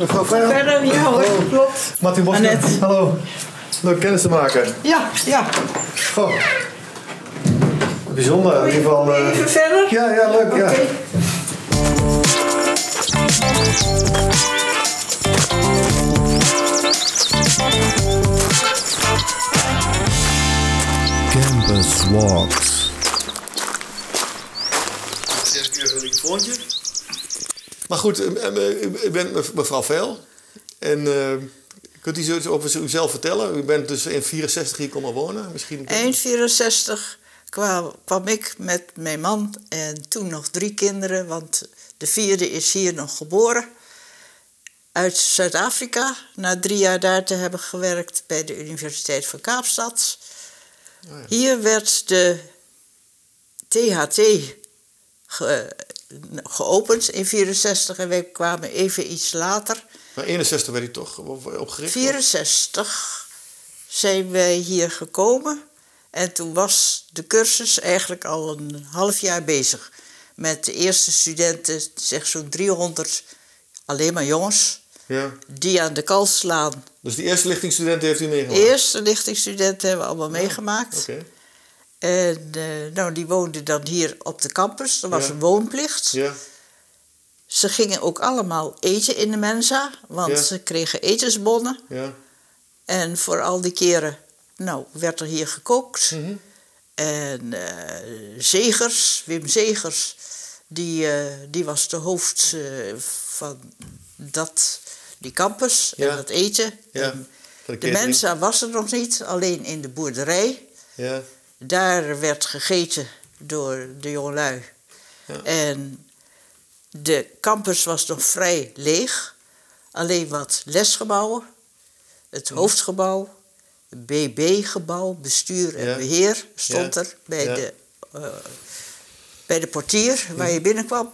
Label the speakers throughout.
Speaker 1: Mevrouw Verder.
Speaker 2: Verder, ja hoor,
Speaker 1: Hallo.
Speaker 2: klopt.
Speaker 1: Martin Bosman.
Speaker 2: Annette.
Speaker 1: Hallo. Leuk kennis te maken.
Speaker 2: Ja, ja.
Speaker 1: Goh. Bijzonder, in ieder geval. eh,
Speaker 2: Even verder?
Speaker 1: Ja, ja, leuk, ja.
Speaker 3: Campus Walks.
Speaker 1: Zes keer een microfoontje. Maar goed, eh, eh, ik ben mev- mevrouw Veil. En eh, kunt u zoiets over uzelf vertellen? U bent dus in 64 hier komen wonen. Misschien
Speaker 2: Eind 64 kwam, kwam ik met mijn man en toen nog drie kinderen, want de vierde is hier nog geboren. Uit Zuid-Afrika, na drie jaar daar te hebben gewerkt bij de Universiteit van Kaapstad. Hier werd de THT ge- geopend in 64 en wij kwamen even iets later.
Speaker 1: Maar 61 werd u toch op- opgericht?
Speaker 2: 64 zijn wij hier gekomen en toen was de cursus eigenlijk al een half jaar bezig. Met de eerste studenten, zeg zo'n 300, alleen maar jongens,
Speaker 1: Ja.
Speaker 2: die aan de kal slaan.
Speaker 1: Dus die eerste lichtingsstudenten heeft u meegemaakt?
Speaker 2: Eerste lichtingsstudenten hebben we allemaal meegemaakt.
Speaker 1: Oké.
Speaker 2: En eh, nou, die woonden dan hier op de campus, er was
Speaker 1: Ja.
Speaker 2: een woonplicht.
Speaker 1: Ja.
Speaker 2: Ze gingen ook allemaal eten in de mensa, want
Speaker 1: Ja.
Speaker 2: ze kregen etensbonnen.
Speaker 1: Ja.
Speaker 2: En voor al die keren, nou, werd er hier gekookt.
Speaker 1: Mhm.
Speaker 2: En eh, Zegers, Wim Zegers, die, eh, die was de hoofd van dat, die campus en dat eten.
Speaker 1: Ja.
Speaker 2: En de mensa was er nog niet, alleen in de boerderij.
Speaker 1: Ja.
Speaker 2: Daar werd gegeten door de jongelui.
Speaker 1: Ja.
Speaker 2: En de campus was nog vrij leeg. Alleen wat lesgebouwen. Het hoofdgebouw. Het BB-gebouw, bestuur en
Speaker 1: Ja.
Speaker 2: beheer, stond
Speaker 1: Ja.
Speaker 2: er bij, de, eh, bij de portier waar je binnenkwam.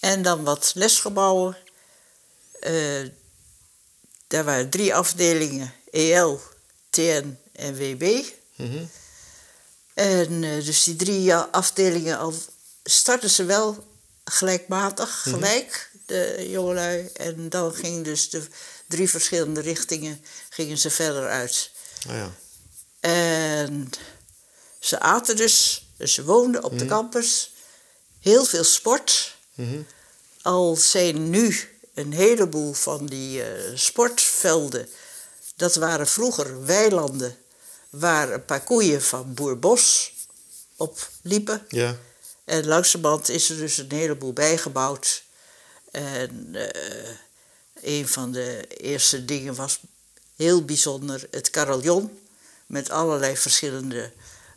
Speaker 2: En dan wat lesgebouwen. Eh, daar waren drie afdelingen, EL, TN en WB.
Speaker 1: Mhm.
Speaker 2: En eh, dus die drie afdelingen al startten ze wel gelijkmatig,
Speaker 1: Mhm.
Speaker 2: gelijk, de jongelui. En dan gingen dus de drie verschillende richtingen gingen ze verder uit.
Speaker 1: Ah, ja.
Speaker 2: En ze aten dus, dus ze woonden op de
Speaker 1: Mhm.
Speaker 2: campus. Heel veel sport.
Speaker 1: Mhm.
Speaker 2: Al zijn nu een heleboel van die eh, sportvelden, dat waren vroeger weilanden waar een paar koeien van boer Bos op liepen.
Speaker 1: Ja.
Speaker 2: En langzamerhand is er dus een heleboel bijgebouwd. En eh, een van de eerste dingen was heel bijzonder het carillon met allerlei verschillende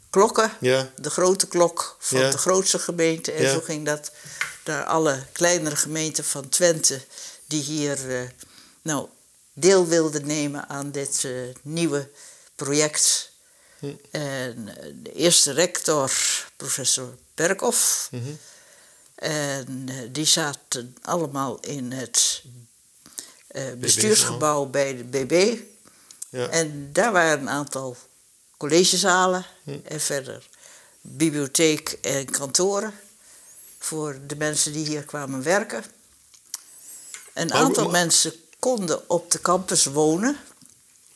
Speaker 2: klokken
Speaker 1: Ja.
Speaker 2: de grote klok van
Speaker 1: Ja.
Speaker 2: de grootste gemeente. En
Speaker 1: Ja.
Speaker 2: zo ging dat naar alle kleinere gemeenten van Twente die hier eh, nou, deel wilden nemen aan dit eh, nieuwe project.
Speaker 1: Hm.
Speaker 2: En eh, de eerste rector, professor Berkhoff,
Speaker 1: Mhm.
Speaker 2: en eh, die zaten allemaal in het eh, bestuursgebouw bij de BB.
Speaker 1: Ja.
Speaker 2: En daar waren een aantal collegezalen
Speaker 1: Hm.
Speaker 2: en verder bibliotheek en kantoren voor de mensen die hier kwamen werken. Een aantal mensen konden op de campus wonen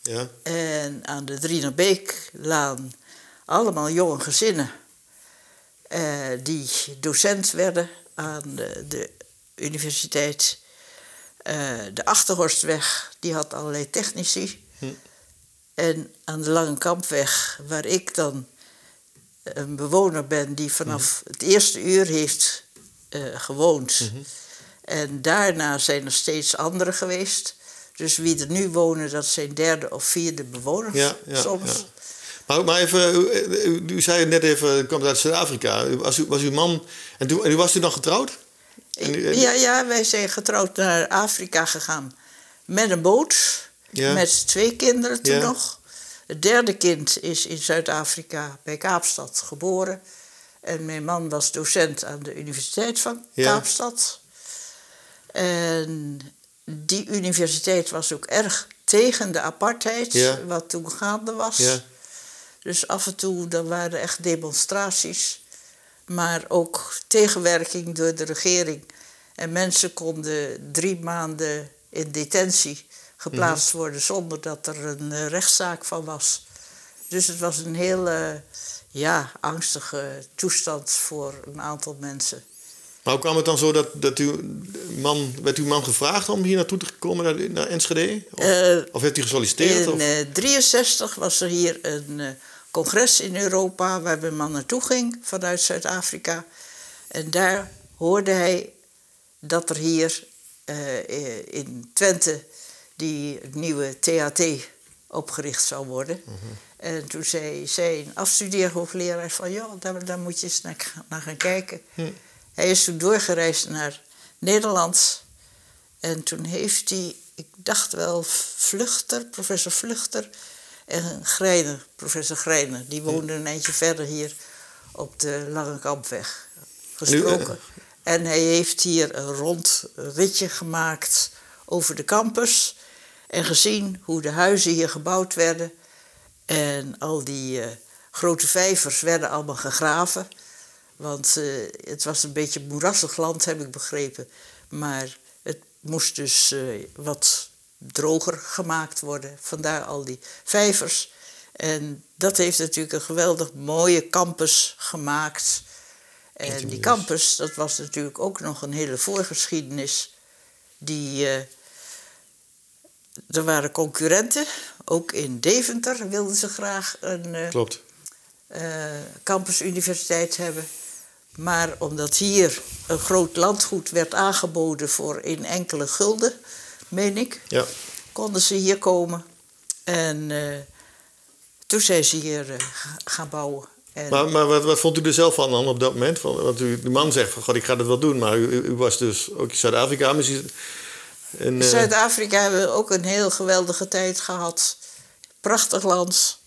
Speaker 1: Ja.
Speaker 2: en aan de Drienerbeeklaan allemaal jonge gezinnen eh, die docent werden aan de, de universiteit. Eh, de Achterhorstweg, die had allerlei technici.
Speaker 1: Hm.
Speaker 2: En aan de Lange Kampweg, waar ik dan een bewoner ben die vanaf het eerste uur heeft eh, gewoond.
Speaker 1: Mhm.
Speaker 2: En daarna zijn er steeds anderen geweest. Dus wie er nu wonen, dat zijn derde of vierde bewoners
Speaker 1: Ja, ja,
Speaker 2: soms.
Speaker 1: ja. Maar, maar even, u, u- zei net even, u komt uit Zuid-Afrika. Was, u, was uw man, en, toen, en u was u dan getrouwd? En u- en-
Speaker 2: Ja, ja, wij zijn getrouwd naar Afrika gegaan met een boot.
Speaker 1: Ja.
Speaker 2: Met twee kinderen toen nog. Het derde kind is in Zuid-Afrika bij Kaapstad geboren. En mijn man was docent aan de Universiteit van. Kaapstad. En die universiteit was ook erg tegen de apartheid,
Speaker 1: Ja.
Speaker 2: wat toen gaande was.
Speaker 1: Ja.
Speaker 2: Dus af en toe dan waren er echt demonstraties. Maar ook tegenwerking door de regering En mensen konden drie maanden in detentie geplaatst
Speaker 1: Mhm.
Speaker 2: worden zonder dat er een eh, rechtszaak van was. Dus het was een hele ja, angstige toestand voor een aantal mensen.
Speaker 1: Maar hoe kwam het dan zo dat, dat uw man, werd uw man gevraagd om hier naartoe te komen, naar, naar Enschede? Of,
Speaker 2: Eh,
Speaker 1: of heeft u gesolliciteerd?
Speaker 2: In
Speaker 1: of?
Speaker 2: 1963 was er hier een eh, congres in Europa waar mijn man naartoe ging vanuit Zuid-Afrika. En daar hoorde hij dat er hier eh, in Twente die nieuwe THT opgericht zou worden. En toen zei zijn afstudeerhoogleraar van ja, daar, daar moet je eens naar, naar gaan kijken. Hij is toen doorgereisd naar Nederland. En toen heeft hij, ik dacht wel, Vluchter, professor Vluchter en Grijner, professor Grijner. Die woonden een eindje verder hier op de Lange Kampweg gesproken. En hij heeft hier een rond ritje gemaakt over de campus en gezien hoe de huizen hier gebouwd werden. En al die eh, grote vijvers werden allemaal gegraven. Want eh, het was een beetje moerassig land, heb ik begrepen. Maar het moest dus eh, wat droger gemaakt worden. Vandaar al die vijvers. En dat heeft natuurlijk een geweldig mooie campus gemaakt. En die campus, dat was natuurlijk ook nog een hele voorgeschiedenis. Die, eh, er waren concurrenten, ook in Deventer wilden ze graag een eh,
Speaker 1: Klopt.
Speaker 2: eh, campusuniversiteit hebben. Maar omdat hier een groot landgoed werd aangeboden voor in enkele gulden, meen ik,
Speaker 1: Ja.
Speaker 2: konden ze hier komen. En eh, toen zijn ze hier eh, ga- gaan bouwen. En
Speaker 1: Maar, maar wat, wat vond u er zelf van dan op dat moment? Van, want u, de man zegt van, god, ik ga dat wel doen. Maar u, u- was dus ook in Zuid-Afrika.
Speaker 2: in
Speaker 1: eh,
Speaker 2: Zuid-Afrika hebben we ook een heel geweldige tijd gehad. Prachtig land.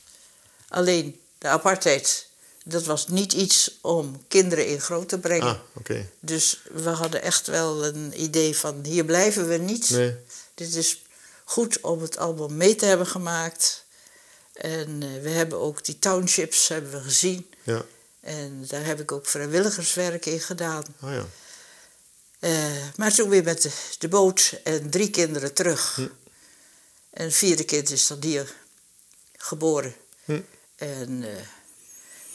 Speaker 2: Alleen de apartheid, dat was niet iets om kinderen in groot te brengen.
Speaker 1: ah.
Speaker 2: Dus we hadden echt wel een idee van hier blijven we niet.
Speaker 1: Nee.
Speaker 2: Dit is goed om het allemaal mee te hebben gemaakt. En eh, we hebben ook die townships hebben we gezien.
Speaker 1: Ja.
Speaker 2: En daar heb ik ook vrijwilligerswerk in gedaan.
Speaker 1: Oh ja.
Speaker 2: Eh, maar toen weer met de, de boot en drie kinderen terug.
Speaker 1: Hm.
Speaker 2: En het vierde kind is dan hier geboren.
Speaker 1: Hm.
Speaker 2: En eh,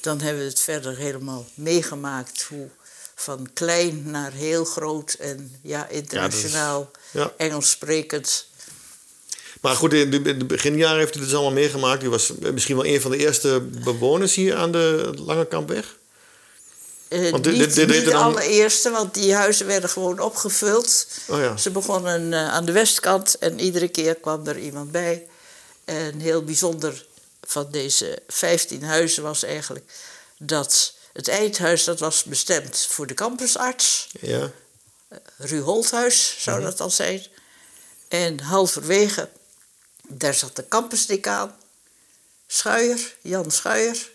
Speaker 2: dan hebben we het verder helemaal meegemaakt. Hoe van klein naar heel groot en ja, internationaal,
Speaker 1: ja.
Speaker 2: Engels sprekend.
Speaker 1: Maar goed, in de, in de beginjaren heeft u dit dus allemaal meegemaakt. U was misschien wel een van de eerste bewoners hier aan de Lange Kampweg.
Speaker 2: Eh,
Speaker 1: Want dit-
Speaker 2: niet
Speaker 1: dit- dit
Speaker 2: niet de allereerste, want die huizen werden gewoon opgevuld.
Speaker 1: Oh ja.
Speaker 2: Ze begonnen eh, aan de westkant en iedere keer kwam er iemand bij. En heel bijzonder van deze 15 huizen was eigenlijk dat het eindhuis dat was bestemd voor de campusarts.
Speaker 1: Ja.
Speaker 2: Ru Holthuis zou
Speaker 1: Mhm.
Speaker 2: dat al zijn. En halverwege, daar zat de campusdecaan, Schuier, Jan Schuier.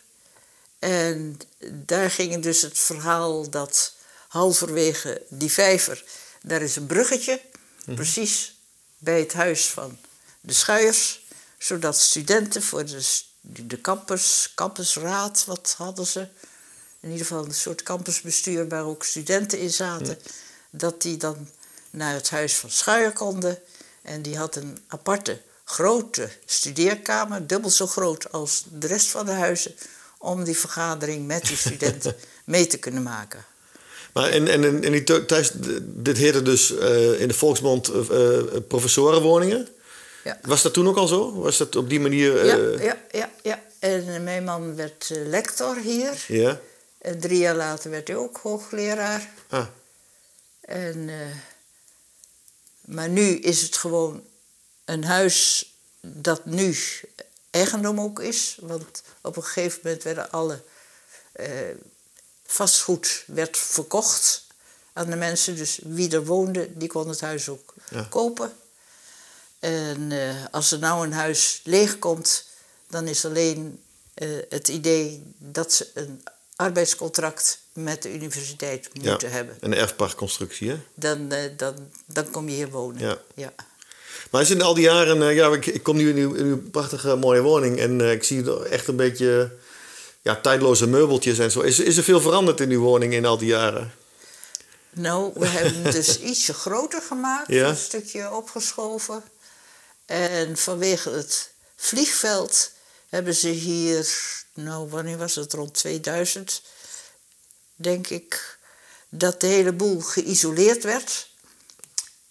Speaker 2: En daar ging dus het verhaal dat halverwege die vijver, daar is een bruggetje, precies bij het huis van de Schuiers, zodat studenten voor de, de campus, campusraad, wat hadden ze? In ieder geval een soort campusbestuur waar ook studenten in zaten, dat die dan naar het huis van Schuier konden. En die had een aparte grote studeerkamer, dubbel zo groot als de rest van de huizen, om die vergadering met die studenten mee te kunnen maken.
Speaker 1: Maar en, en, en die thuis, dit heette dus eh, in de volksmond eh, professorenwoningen.
Speaker 2: Ja.
Speaker 1: Was dat toen ook al zo? Was dat op die manier?
Speaker 2: Ja,
Speaker 1: eh,
Speaker 2: ja, ja, ja. En eh, mijn man werd eh, lector hier.
Speaker 1: ja?
Speaker 2: En drie jaar later werd hij ook hoogleraar.
Speaker 1: Ah,
Speaker 2: En, maar nu is het gewoon een huis dat nu eigendom ook is. Want op een gegeven moment werden alle vastgoed werd verkocht aan de mensen. Dus wie er woonde, die kon het huis ook
Speaker 1: Ja.
Speaker 2: kopen. En eh, als er nou een huis leeg komt, dan is alleen eh, het idee dat ze een arbeidscontract met de universiteit
Speaker 1: ja.
Speaker 2: moeten hebben
Speaker 1: Een erfpachtconstructie, hè?
Speaker 2: dan, eh, dan, dan kom je hier wonen.
Speaker 1: Ja.
Speaker 2: Ja.
Speaker 1: Maar is in al die jaren, ja, ik, ik kom nu in uw, in uw prachtige mooie woning en ik zie er echt een beetje ja, tijdloze meubeltjes en zo. Is, is er veel veranderd in uw woning in al die jaren?
Speaker 2: Nou, we hebben hem dus ietsje groter gemaakt,
Speaker 1: Ja.
Speaker 2: een stukje opgeschoven. En vanwege het vliegveld hebben ze hier, nou wanneer was het, rond 2000, denk ik, dat de hele boel geïsoleerd werd.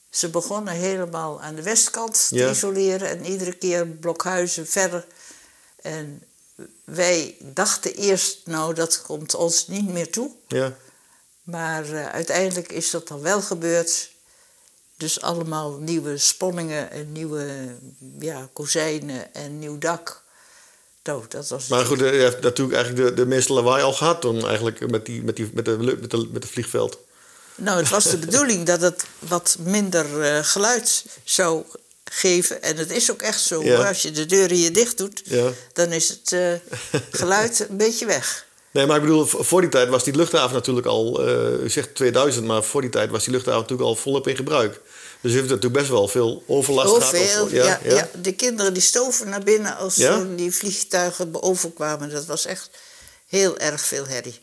Speaker 2: Ze begonnen helemaal aan de westkant te isoleren en iedere keer blokhuizen verder. En wij dachten eerst, nou dat komt ons niet meer toe.
Speaker 1: Ja.
Speaker 2: Maar eh, uiteindelijk is dat dan wel gebeurd. Dus allemaal nieuwe sponningen en nieuwe ja, kozijnen en nieuw dak. Nou, dat was
Speaker 1: Maar goed, eh, je hebt natuurlijk eigenlijk de, de meeste lawaai al gehad dan eigenlijk met, die, met, die, met, de, met, de, met het vliegveld.
Speaker 2: Nou, het was de bedoeling dat het wat minder eh, geluid zou geven. En het is ook echt zo.
Speaker 1: Ja.
Speaker 2: Als je de deuren hier dicht doet,
Speaker 1: Ja.
Speaker 2: dan is het eh, geluid een beetje weg.
Speaker 1: Nee, maar ik bedoel, voor die tijd was die luchthaven natuurlijk al, eh u zegt 2000, maar voor die tijd was die luchthaven natuurlijk al volop in gebruik. Dus u heeft natuurlijk best wel veel overlast
Speaker 2: Oh,
Speaker 1: gehad. of-
Speaker 2: veel.
Speaker 1: ja,
Speaker 2: ja,
Speaker 1: ja.
Speaker 2: ja. de kinderen die stoven naar binnen als die vliegtuigen overkwamen. Dat was echt heel erg veel herrie.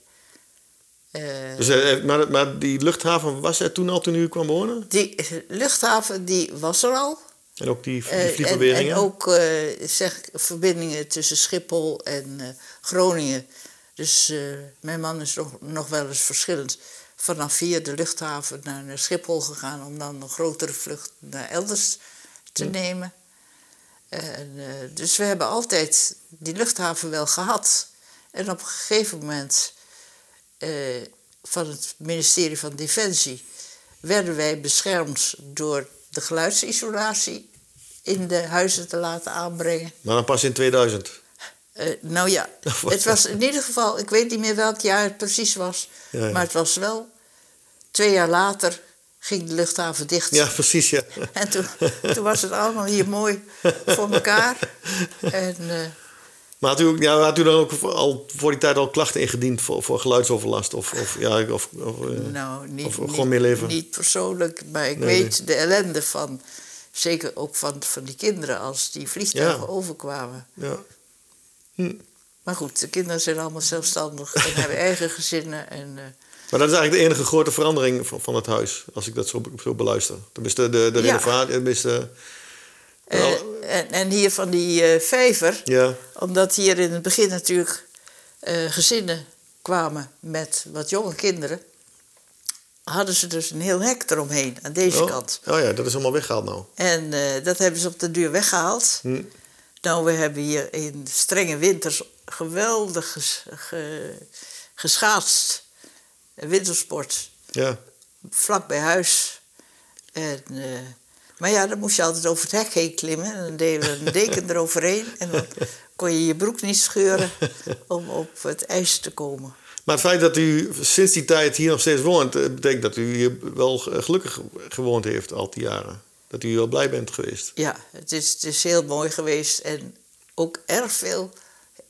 Speaker 2: Eh,
Speaker 1: Dus, eh, maar, maar die luchthaven was er toen al toen u kwam wonen?
Speaker 2: die luchthaven die was er al.
Speaker 1: En ook die, die
Speaker 2: Eh, en,
Speaker 1: vliegbewegingen?
Speaker 2: en ook eh, zeg, verbindingen tussen Schiphol en eh, Groningen. Dus eh, mijn man is nog, nog wel eens verschillend vanaf hier de luchthaven naar, naar Schiphol gegaan om dan een grotere vlucht naar elders te nemen. En, eh, dus we hebben altijd die luchthaven wel gehad. En op een gegeven moment eh, van het ministerie van Defensie werden wij beschermd door de geluidsisolatie in de huizen te laten aanbrengen.
Speaker 1: Maar dan pas in 2000.
Speaker 2: Eh, nou ja, het was in ieder geval, ik weet niet meer welk jaar het precies was,
Speaker 1: Ja, ja.
Speaker 2: maar het was wel twee jaar later ging de luchthaven dicht.
Speaker 1: Ja, precies, ja.
Speaker 2: En toen, toen was het allemaal hier mooi voor elkaar. En eh,
Speaker 1: Maar had u, ook- ja, had u dan ook al voor die tijd al klachten ingediend voor, voor geluidsoverlast? Of, of, ja, of, of, eh,
Speaker 2: nou, niet,
Speaker 1: of
Speaker 2: niet,
Speaker 1: gewoon meer leven?
Speaker 2: niet persoonlijk, maar ik
Speaker 1: Nee,
Speaker 2: weet de ellende van, zeker ook van, van die kinderen als die vliegtuigen
Speaker 1: Ja.
Speaker 2: overkwamen.
Speaker 1: Ja.
Speaker 2: Maar goed, de kinderen zijn allemaal zelfstandig en hebben eigen gezinnen. En, eh,
Speaker 1: Maar dat is eigenlijk de enige grote verandering van, van het huis, als ik dat zo, zo beluister. Tenminste, de, de renovatie, tenminste...
Speaker 2: eh, en, en hier van die eh, vijver,
Speaker 1: ja,
Speaker 2: omdat hier in het begin natuurlijk eh, gezinnen kwamen met wat jonge kinderen, hadden ze dus een heel hek eromheen aan deze
Speaker 1: oh,
Speaker 2: kant.
Speaker 1: oh ja, dat is allemaal weggehaald nou.
Speaker 2: En eh, dat hebben ze op de duur weggehaald.
Speaker 1: Hm.
Speaker 2: Nou, we hebben hier in strenge winters geweldig ges, ge- geschaatst. Wintersport,
Speaker 1: Ja,
Speaker 2: vlak bij huis. En, eh, maar ja, dan moest je altijd over het hek heen klimmen. En dan deden we een deken eroverheen. En dan kon je je broek niet scheuren om op het ijs te komen.
Speaker 1: maar het feit dat u sinds die tijd hier nog steeds woont, eh, betekent dat u hier wel eh, gelukkig gewoond heeft al die jaren. Dat u wel blij bent geweest.
Speaker 2: Ja, het is, het is heel mooi geweest. En ook erg veel,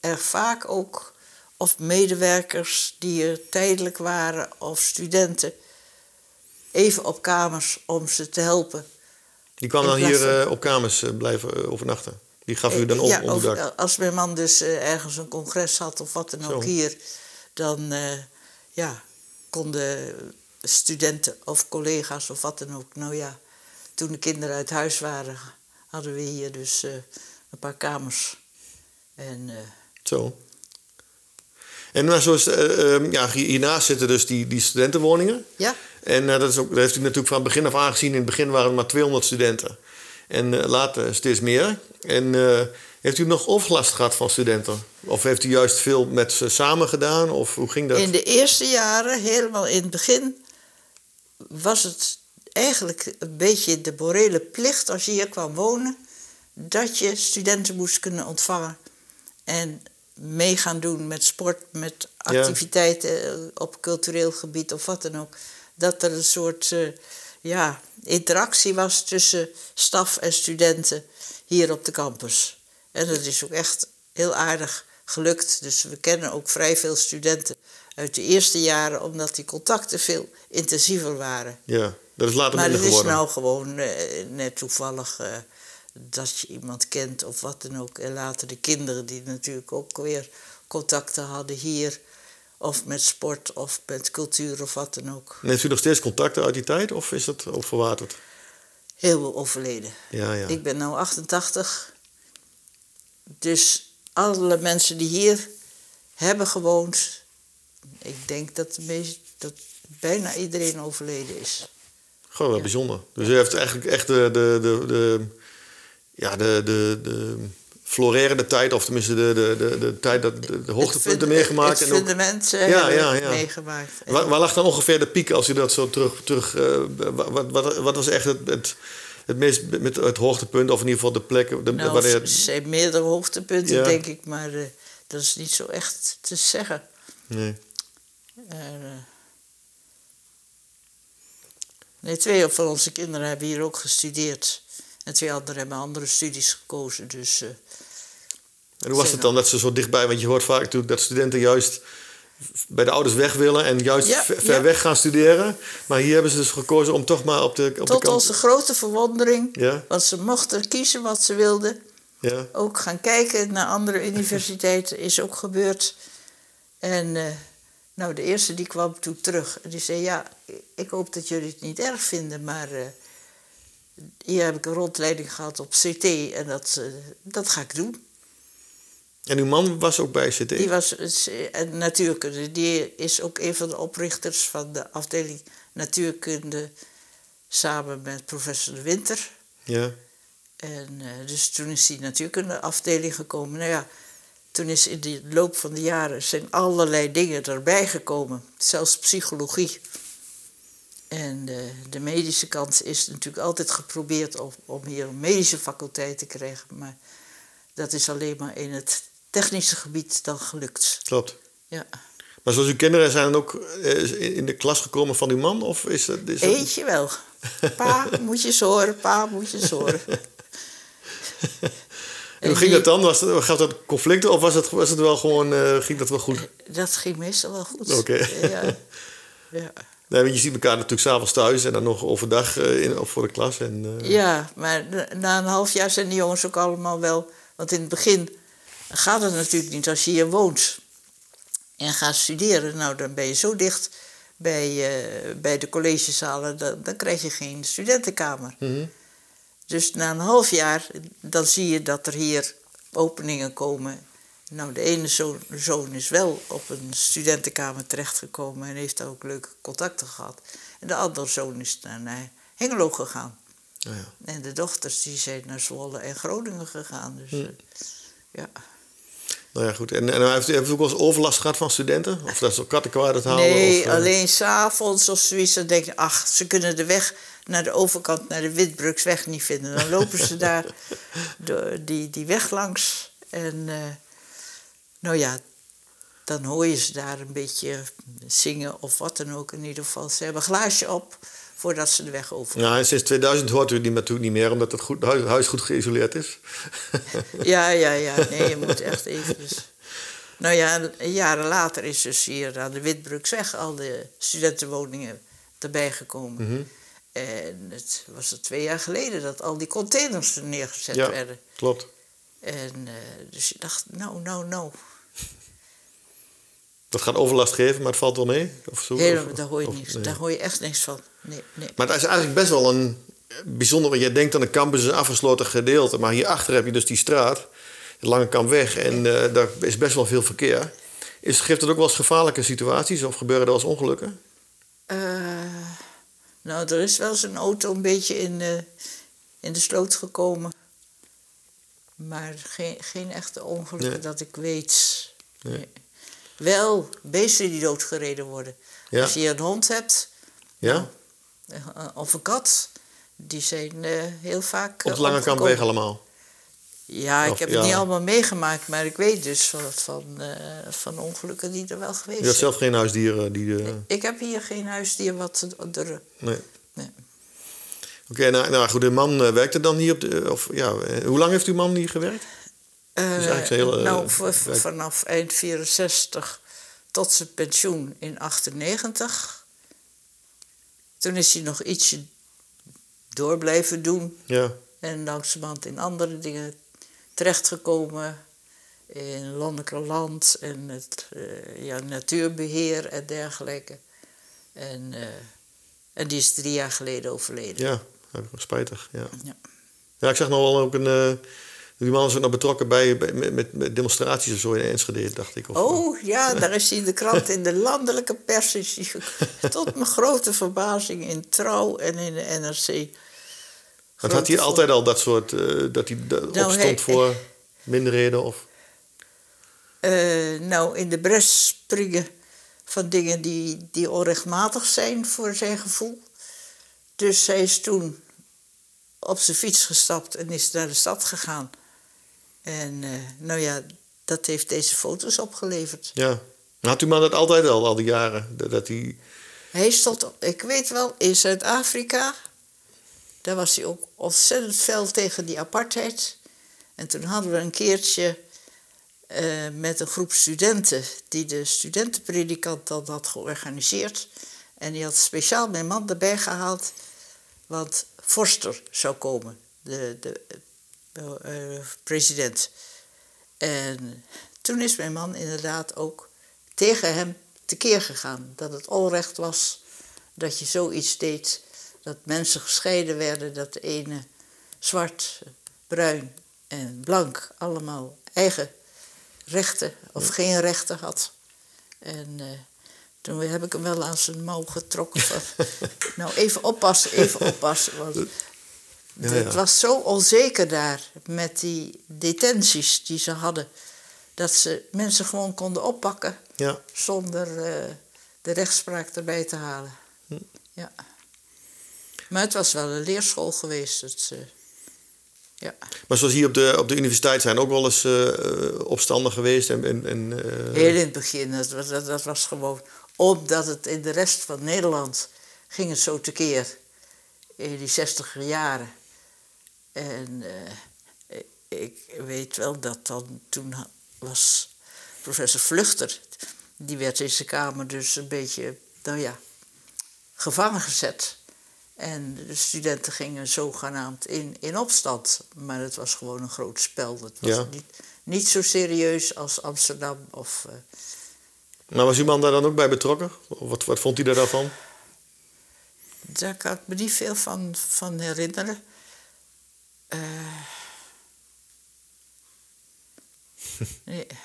Speaker 2: erg vaak ook, of medewerkers die er tijdelijk waren, of studenten, even op kamers om ze te helpen.
Speaker 1: Die kwam dan hier eh, op kamers eh, blijven eh, overnachten. Die gaf u dan op
Speaker 2: ja,
Speaker 1: op
Speaker 2: of, als mijn man dus ergens een congres had of wat dan
Speaker 1: Zo.
Speaker 2: ook hier, dan ja, konden studenten of collega's of wat dan ook. Nou ja, toen de kinderen uit huis waren, hadden we hier dus eh, een paar kamers. En eh,
Speaker 1: Zo. En nou, zoals, ja, hier- hiernaast zitten dus die, die studentenwoningen.
Speaker 2: ja,
Speaker 1: En dat, is ook, dat heeft u natuurlijk van het begin af aan gezien. In het begin waren er maar 200 studenten. En later steeds meer. En heeft u nog overlast gehad van studenten? Of heeft u juist veel met ze samen gedaan? Of hoe ging dat?
Speaker 2: In de eerste jaren, helemaal in het begin, was het eigenlijk een beetje de morele plicht als je hier kwam wonen, dat je studenten moest kunnen ontvangen en mee gaan doen met sport, met activiteiten eh, op cultureel gebied of wat dan ook. Dat er een soort eh, ja, interactie was tussen staf en studenten hier op de campus. En dat is ook echt heel aardig gelukt. Dus we kennen ook vrij veel studenten uit de eerste jaren, omdat die contacten veel intensiever waren.
Speaker 1: Ja, dat is later
Speaker 2: Maar
Speaker 1: minder
Speaker 2: het is
Speaker 1: geworden.
Speaker 2: nou gewoon eh, net toevallig eh, dat je iemand kent of wat dan ook. En later de kinderen die natuurlijk ook weer contacten hadden hier. Of met sport of met cultuur of wat dan ook.
Speaker 1: En heeft u nog steeds contacten uit die tijd of is dat ook verwaterd?
Speaker 2: Heel veel overleden.
Speaker 1: Ja, ja.
Speaker 2: Ik ben nu 88. Dus alle mensen die hier hebben gewoond, ik denk dat, de meest, dat bijna iedereen overleden is.
Speaker 1: Gewoon wel bijzonder. Dus u heeft eigenlijk echt de, de, de, de, ja, de, de, de florerende tijd, of tenminste de, de, de, de tijd dat de, de hoogtepunten
Speaker 2: Het
Speaker 1: meegemaakt.
Speaker 2: Het fundament eh,
Speaker 1: Ja, ja, ja.
Speaker 2: meegemaakt.
Speaker 1: Waar, waar lag dan ongeveer de piek als u dat zo terug... terug eh, wat, wat, wat was echt het, het, het meest met het hoogtepunt, of in ieder geval de plek... De,
Speaker 2: nou, er zijn meerdere hoogtepunten,
Speaker 1: Ja.
Speaker 2: denk ik, maar eh, dat is niet zo echt te zeggen.
Speaker 1: nee.
Speaker 2: Nee, twee van onze kinderen hebben hier ook gestudeerd. En twee anderen hebben andere studies gekozen. Dus eh,
Speaker 1: En hoe was het dan dat ze zo dichtbij... Want je hoort vaak natuurlijk dat studenten juist bij de ouders weg willen... en juist
Speaker 2: Ja,
Speaker 1: ver, ver
Speaker 2: ja.
Speaker 1: weg gaan studeren. Maar hier hebben ze dus gekozen om toch maar op de, op de
Speaker 2: tot
Speaker 1: kant...
Speaker 2: onze grote verwondering,
Speaker 1: Ja,
Speaker 2: want ze mochten kiezen wat ze wilden.
Speaker 1: ja.
Speaker 2: Ook gaan kijken naar andere universiteiten is ook gebeurd. En eh, nou, de eerste die kwam toen terug. En die zei, ja, ik hoop dat jullie het niet erg vinden, maar eh, hier heb ik een rondleiding gehad op CT en dat, eh, dat ga ik doen.
Speaker 1: En uw man was ook bij CT?
Speaker 2: Die was en natuurkunde. Die is ook een van de oprichters van de afdeling natuurkunde samen met professor De Winter.
Speaker 1: Ja.
Speaker 2: En eh, dus toen is die natuurkundeafdeling gekomen. Nou ja, toen is in de loop van de jaren zijn allerlei dingen erbij gekomen. Zelfs psychologie. En eh, de medische kant is natuurlijk altijd geprobeerd om, om hier een medische faculteit te krijgen. Maar dat is alleen maar in het technische gebied dan gelukt.
Speaker 1: Klopt.
Speaker 2: Ja.
Speaker 1: Maar zoals uw kinderen zijn ook eh, in de klas gekomen van uw man? Of is dat, is dat...
Speaker 2: Eentje wel. Pa, moet je horen, pa, moet je horen.
Speaker 1: En hoe ging dat dan? Was gaf dat conflicten of was het, was het wel gewoon, eh, ging dat wel goed?
Speaker 2: Dat ging meestal wel goed.
Speaker 1: Oké.
Speaker 2: Ja. ja.
Speaker 1: Nee, want je ziet elkaar natuurlijk s'avonds thuis en dan nog overdag eh, in, of voor de klas. En, eh,
Speaker 2: Ja, maar na- een half jaar zijn die jongens ook allemaal wel. Want in het begin gaat het natuurlijk niet als je hier woont en gaat studeren. Nou, dan ben je zo dicht bij, bij de collegezalen, dan, dan krijg je geen studentenkamer.
Speaker 1: mhm.
Speaker 2: Dus na een half jaar, dan zie je dat er hier openingen komen. Nou, de ene zoon, zoon is wel op een studentenkamer terechtgekomen en heeft daar ook leuke contacten gehad. En de andere zoon is naar, naar Hengelo gegaan.
Speaker 1: Nou ja.
Speaker 2: En de dochters die zijn naar Zwolle en Groningen gegaan. Dus,
Speaker 1: Hm.
Speaker 2: eh, ja.
Speaker 1: Nou ja, goed. En, en heeft, u ook wel eens overlast gehad van studenten? Of dat ze kattenkwaad het halen?
Speaker 2: Nee,
Speaker 1: of, eh,
Speaker 2: alleen s'avonds of zoiets. Dan denk je, ach, ze kunnen de weg naar de overkant, naar de Witbruksweg niet vinden. Dan lopen ze daar door die, die weg langs. En eh, nou ja, dan hoor je ze daar een beetje zingen of wat dan ook. In ieder geval, ze hebben een glaasje op voordat ze de weg over.
Speaker 1: Ja, en sinds 2000 hoort u die natuurlijk niet meer, omdat het goed, huis, huis goed geïsoleerd is.
Speaker 2: Ja, ja, ja. Nee, je moet echt even. Nou ja, jaren later is dus hier aan de Witbruksweg al de studentenwoningen erbij gekomen.
Speaker 1: Mhm.
Speaker 2: En het was er twee jaar geleden dat al die containers er neergezet
Speaker 1: Ja.
Speaker 2: werden.
Speaker 1: Klopt.
Speaker 2: En eh, dus je dacht, nou, nou, nou.
Speaker 1: Dat gaat overlast geven, maar het valt wel mee? Of zo,
Speaker 2: Helemaal,
Speaker 1: of-
Speaker 2: daar hoor je
Speaker 1: of-
Speaker 2: niks.
Speaker 1: nee.
Speaker 2: Daar hoor je echt niks van. Nee, nee.
Speaker 1: Maar het is eigenlijk best wel een bijzonder... Want je denkt aan de campus is een afgesloten gedeelte. Maar hierachter heb je dus die straat, de Lange Kampweg. En eh, daar is best wel veel verkeer. Is, geeft het ook wel eens gevaarlijke situaties? Of gebeuren er wel eens ongelukken?
Speaker 2: Eh, nou, er is wel eens een auto een beetje in, eh, in de sloot gekomen. Maar geen, geen echte ongelukken
Speaker 1: Nee.
Speaker 2: dat ik weet.
Speaker 1: Nee.
Speaker 2: Nee. Wel beesten die doodgereden worden.
Speaker 1: Ja.
Speaker 2: Als je een hond hebt
Speaker 1: Ja?
Speaker 2: eh, of een kat, die zijn eh, heel vaak.
Speaker 1: Op
Speaker 2: eh,
Speaker 1: de Lange
Speaker 2: omgekomen.
Speaker 1: Kampweg allemaal?
Speaker 2: Ja, ik
Speaker 1: Of-
Speaker 2: heb
Speaker 1: ja.
Speaker 2: het niet allemaal meegemaakt, maar ik weet dus van, van, eh, van ongelukken die er wel geweest
Speaker 1: Je hebt
Speaker 2: zijn.
Speaker 1: zelf geen huisdieren die... eh,
Speaker 2: Ik heb hier geen huisdier wat er.
Speaker 1: nee.
Speaker 2: Nee.
Speaker 1: Oké, nou, nou goed, de man eh, werkte dan hier op de... Of, ja, hoe lang heeft uw man hier gewerkt? Zijn hele,
Speaker 2: nou, vanaf eind 64 tot zijn pensioen in 98. Toen is hij nog ietsje door blijven doen
Speaker 1: Ja.
Speaker 2: en langzamerhand in andere dingen terechtgekomen. in Lonnekerland en het eh, ja, natuurbeheer en dergelijke. En, eh, en die is drie jaar geleden overleden.
Speaker 1: Ja, spijtig. Ja.
Speaker 2: Ja.
Speaker 1: ja, ik zag nog wel ook een. eh, die man is ook nog betrokken bij, bij- met, met, demonstraties of zo in Enschede, dacht ik. Of,
Speaker 2: Oh ja, daar is hij in de krant, in de landelijke pers. Is hij tot mijn grote verbazing in Trouw en in de NRC.
Speaker 1: Want had hij altijd al dat soort. eh, dat hij
Speaker 2: Nou,
Speaker 1: opstond
Speaker 2: hij-
Speaker 1: voor minderheden? Of,
Speaker 2: Eh, nou, in de bres springen van dingen die, die onrechtmatig zijn voor zijn gevoel. Dus hij is toen op zijn fiets gestapt en is naar de stad gegaan. En eh, nou ja, dat heeft deze foto's opgeleverd.
Speaker 1: ja. Had die man dat altijd al, al die jaren? Dat, dat hij.
Speaker 2: Hij stond, ik weet wel, in Zuid-Afrika. Daar was hij ook ontzettend fel tegen die apartheid. En toen hadden we een keertje eh, met een groep studenten, die de studentenpredikant dan had georganiseerd. En die had speciaal mijn man erbij gehaald, want Forster zou komen, de, de eh, president. En toen is mijn man inderdaad ook tegen hem tekeer gegaan. Dat het onrecht was dat je zoiets deed. Dat mensen gescheiden werden, dat de ene zwart, bruin en blank allemaal eigen rechten of geen rechten had. En eh, toen heb ik hem wel aan zijn mouw getrokken van... nou, even oppassen, even oppassen. Want
Speaker 1: Ja,
Speaker 2: het was zo onzeker daar met die detenties die ze hadden. Dat ze mensen gewoon konden oppakken
Speaker 1: Ja.
Speaker 2: zonder eh, de rechtspraak erbij te halen.
Speaker 1: Hm.
Speaker 2: Ja. Maar het was wel een leerschool geweest. Het, ja.
Speaker 1: Maar zoals hier op de, op de universiteit zijn ook wel eens eh, opstanden geweest. En, en, en, eh,
Speaker 2: Heel in het begin, dat, was- dat, dat was gewoon omdat het in de rest van Nederland ging het zo tekeer. In die zestiger jaren. En ik weet wel dat dan toen was professor Vluchter, die werd in zijn kamer dus een beetje, nou ja, gevangen gezet. En de studenten gingen zogenaamd in, in opstand. Maar het was gewoon een groot spel. Het was
Speaker 1: Ja.
Speaker 2: niet, niet zo serieus als Amsterdam of... eh,
Speaker 1: Maar was uw man daar dan ook bij betrokken? Wat, wat vond hij daar dan van?
Speaker 2: Daar kan ik me niet veel van, van herinneren. Eh. nee.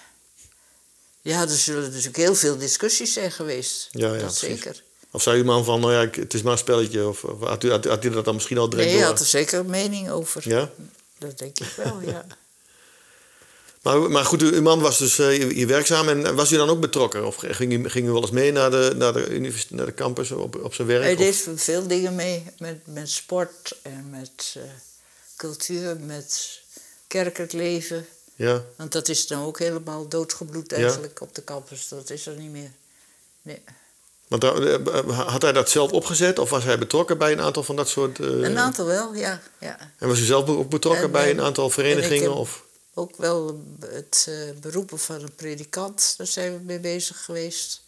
Speaker 2: Ja, er zullen natuurlijk heel veel discussies zijn geweest.
Speaker 1: Ja, ja,
Speaker 2: dat
Speaker 1: precies.
Speaker 2: zeker.
Speaker 1: Of zei uw man van, nou ja, het is maar een spelletje? Of, of had, u, had, had u dat dan misschien al direct
Speaker 2: Nee,
Speaker 1: door?
Speaker 2: had er zeker een mening over.
Speaker 1: Ja?
Speaker 2: Dat denk ik wel, ja.
Speaker 1: Maar, maar goed, uw man was dus eh, hier werkzaam. En was u dan ook betrokken? Of ging u, ging u wel eens mee naar de, naar de, universiteit, naar de campus op, op zijn werk?
Speaker 2: Hij
Speaker 1: Of-
Speaker 2: deed veel dingen mee, met, met sport en met eh, cultuur, met kerkelijk leven.
Speaker 1: Ja,
Speaker 2: Want dat is dan ook helemaal doodgebloed eigenlijk op de campus. Dat is er niet meer. Nee.
Speaker 1: Want daar, eh, had hij dat zelf opgezet? Of was hij betrokken bij een aantal van dat soort... eh,
Speaker 2: Een aantal wel, ja. ja.
Speaker 1: En was u zelf ook betrokken
Speaker 2: En,
Speaker 1: bij
Speaker 2: eh,
Speaker 1: een aantal
Speaker 2: en
Speaker 1: verenigingen? Of?
Speaker 2: Ook wel het eh, beroepen van een predikant, daar zijn we mee bezig geweest.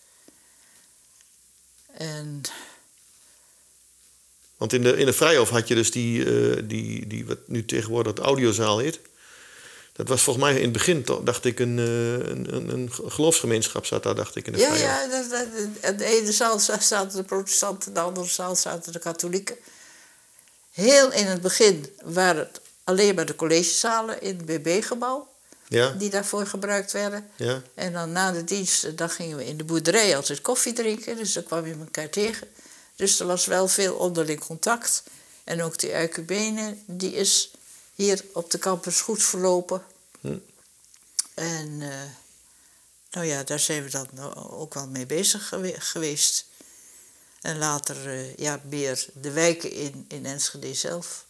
Speaker 2: En
Speaker 1: Want in de, in de Vrijhof had je dus die, eh, die, die wat nu tegenwoordig het audiozaal heet. Dat was volgens mij in het begin, toch, dacht ik, een, eh, een, een, een geloofsgemeenschap zat daar, dacht ik, in de
Speaker 2: ja, ja, dat, dat, in de ene zaal zaten de protestanten, in de andere zaal zaten de katholieken. Heel in het begin waren het alleen maar de collegezalen in het BB-gebouw
Speaker 1: Ja,
Speaker 2: die daarvoor gebruikt werden.
Speaker 1: ja,
Speaker 2: En dan na de dienst, eh, dan gingen we in de boerderij altijd koffie drinken. Dus dan kwam je elkaar tegen. Dus er was wel veel onderling contact. En ook die ecumene, die is hier op de campus goed verlopen.
Speaker 1: Hm.
Speaker 2: En eh, nou ja, daar zijn we dan ook wel mee bezig gewe- geweest. En later eh, ja, meer de wijken in, in Enschede zelf.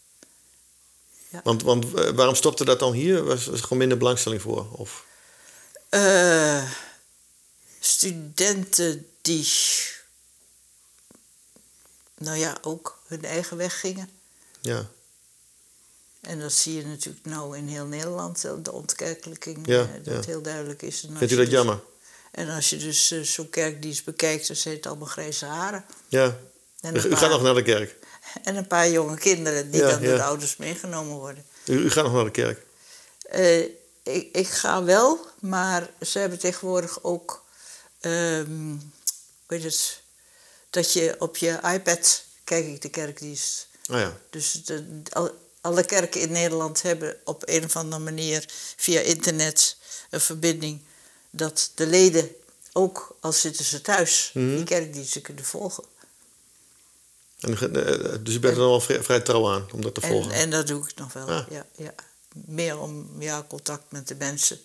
Speaker 1: Want, want eh, waarom stopte dat dan hier? Was, was er gewoon minder belangstelling voor? Of?
Speaker 2: Studenten die, nou ja, ook hun eigen weg gingen.
Speaker 1: Ja,
Speaker 2: En dat zie je natuurlijk nou in heel Nederland, eh, de ontkerkelijking,
Speaker 1: Ja,
Speaker 2: eh, dat
Speaker 1: ja.
Speaker 2: heel duidelijk is.
Speaker 1: Vindt u
Speaker 2: je
Speaker 1: dat
Speaker 2: dus-
Speaker 1: jammer?
Speaker 2: En als je dus eh, zo'n kerkdienst bekijkt, dan zijn het allemaal grijze haren.
Speaker 1: Ja.
Speaker 2: En
Speaker 1: U, gaat nog naar de kerk?
Speaker 2: en een paar jonge kinderen die
Speaker 1: Ja,
Speaker 2: dan door de ouders meegenomen worden.
Speaker 1: U, u gaat nog naar de kerk?
Speaker 2: Eh, ik, ik ga wel, maar ze hebben tegenwoordig ook. ehm hoe heet het? Dat je op je iPad kijk ik de kerkdienst.
Speaker 1: Oh ja.
Speaker 2: Dus de, al- alle kerken in Nederland hebben op een of andere manier via internet een verbinding dat de leden ook, al zitten ze thuis,
Speaker 1: Mhm.
Speaker 2: die kerkdiensten kunnen volgen.
Speaker 1: En, eh, dus je bent er dan wel vrij, vrij trouw aan om dat te
Speaker 2: En,
Speaker 1: volgen.
Speaker 2: en dat doe ik nog wel.
Speaker 1: Ah.
Speaker 2: Ja, ja. Meer om ja, contact met de mensen.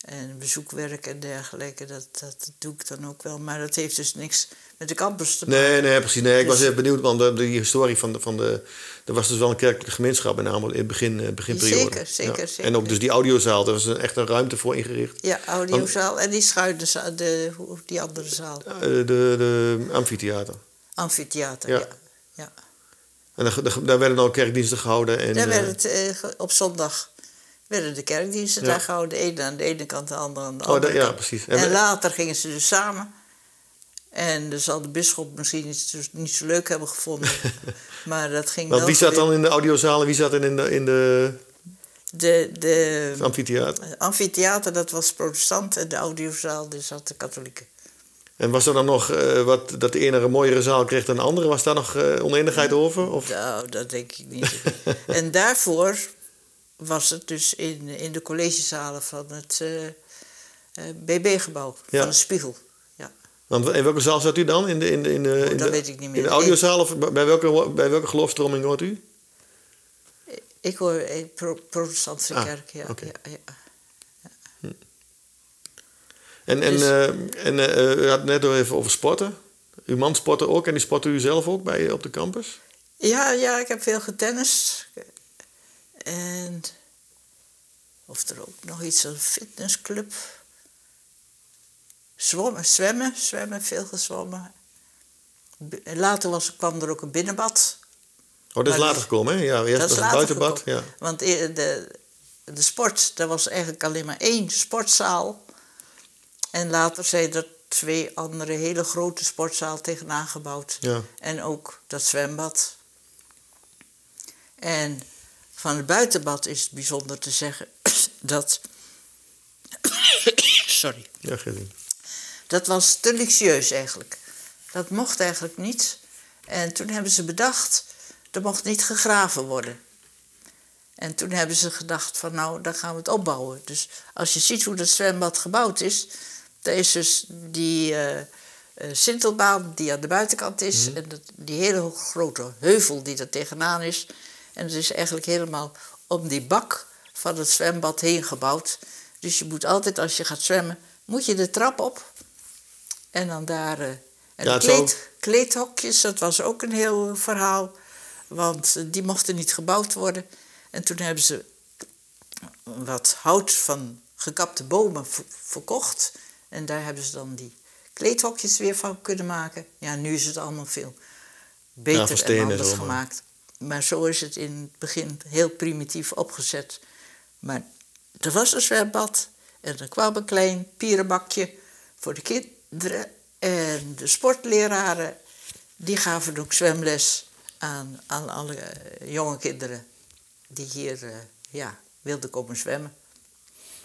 Speaker 2: En bezoekwerk en dergelijke, dat, dat doe ik dan ook wel. Maar dat heeft dus niks met de campus te maken.
Speaker 1: Nee, nee, precies. Nee, ik was
Speaker 2: Dus-
Speaker 1: even benieuwd, want de, de historie van de, van de... Er was dus wel een kerkelijke gemeenschap in Amel in het begin, eh, beginperiode.
Speaker 2: Zeker, zeker, zeker.
Speaker 1: En ook dus die audiozaal, daar was een, echt een ruimte voor ingericht.
Speaker 2: Ja, audiozaal en die schuine zaal, de, hoe- die andere zaal.
Speaker 1: Eh, de, de amfitheater.
Speaker 2: Amfitheater,
Speaker 1: Ja.
Speaker 2: ja. ja.
Speaker 1: En daar, daar, daar werden dan kerkdiensten gehouden. En,
Speaker 2: Daar
Speaker 1: eh,
Speaker 2: werd het, eh, op zondag werden de kerkdiensten
Speaker 1: Ja.
Speaker 2: daar gehouden. De ene aan de ene kant, de andere aan de
Speaker 1: Oh,
Speaker 2: andere
Speaker 1: ja,
Speaker 2: kant.
Speaker 1: precies.
Speaker 2: En, later gingen ze dus samen. En dan zal de bisschop misschien iets dus niet zo leuk hebben gevonden. maar dat ging
Speaker 1: want
Speaker 2: wel
Speaker 1: wie zat dan in de audiozaal en wie zat dan in de, in de
Speaker 2: De, de
Speaker 1: het amfitheater?
Speaker 2: amfitheater, dat was protestant. En de audiozaal, die zat de katholieken.
Speaker 1: En was er dan nog eh, wat, dat de ene een mooiere zaal kreeg dan de andere? Was daar nog eh oneenigheid over? Of?
Speaker 2: Nou, dat denk ik niet. en daarvoor was het dus in, in de collegezalen van het eh, eh, BB-gebouw,
Speaker 1: Ja.
Speaker 2: van de Spiegel.
Speaker 1: Want in welke zaal zat u dan? In de, in de, in de, in
Speaker 2: dat
Speaker 1: de,
Speaker 2: weet ik niet meer.
Speaker 1: In de audiozaal of bij welke, bij welke geloofstroming hoort u?
Speaker 2: Ik hoor een pro protestantse
Speaker 1: Ah,
Speaker 2: kerk, ja. ja.
Speaker 1: En, en,
Speaker 2: Dus-
Speaker 1: eh, en eh, u had het net even over sporten. Uw man sportte ook en die sportte u zelf ook bij, op de campus?
Speaker 2: Ja, ja, ik heb veel getennist. En of er ook nog iets, een fitnessclub. Zwommen, zwemmen, zwemmen, veel gezwommen. Later was, kwam er ook een binnenbad.
Speaker 1: Oh, dat is later gekomen, hè? Ja, eerst
Speaker 2: dat
Speaker 1: was het
Speaker 2: later
Speaker 1: buitenbad.
Speaker 2: gekomen.
Speaker 1: Ja.
Speaker 2: Want e- de, de sport, daar was eigenlijk alleen maar één sportzaal. En later zijn er twee andere hele grote sportzaal tegenaan gebouwd.
Speaker 1: Ja.
Speaker 2: En ook dat zwembad. En van het buitenbad is het bijzonder te zeggen dat. Sorry.
Speaker 1: Ja, Gerrie.
Speaker 2: Dat was te luxueus eigenlijk. Dat mocht eigenlijk niet. En toen hebben ze bedacht, er mocht niet gegraven worden. En toen hebben ze gedacht van nou, dan gaan we het opbouwen. Dus als je ziet hoe dat zwembad gebouwd is, daar is dus die eh eh, sintelbaan die aan de buitenkant is en dat, die hele grote heuvel die er tegenaan is. En het is eigenlijk helemaal om die bak van het zwembad heen gebouwd. Dus je moet altijd als je gaat zwemmen, moet je de trap op en dan daar. eh, en
Speaker 1: Ja,
Speaker 2: kleed, kleedhokjes, dat was ook een heel verhaal. Want eh, die mochten niet gebouwd worden. En toen hebben ze wat hout van gekapte bomen verkocht. En daar hebben ze dan die kleedhokjes weer van kunnen maken. Ja, nu is het allemaal veel beter en anders gemaakt. Maar zo is het in het begin heel primitief opgezet. Maar er was een zwembad en er kwam een klein pierenbakje voor de En de sportleraren die gaven ook zwemles aan, aan alle jonge kinderen die hier eh, ja, wilden komen zwemmen.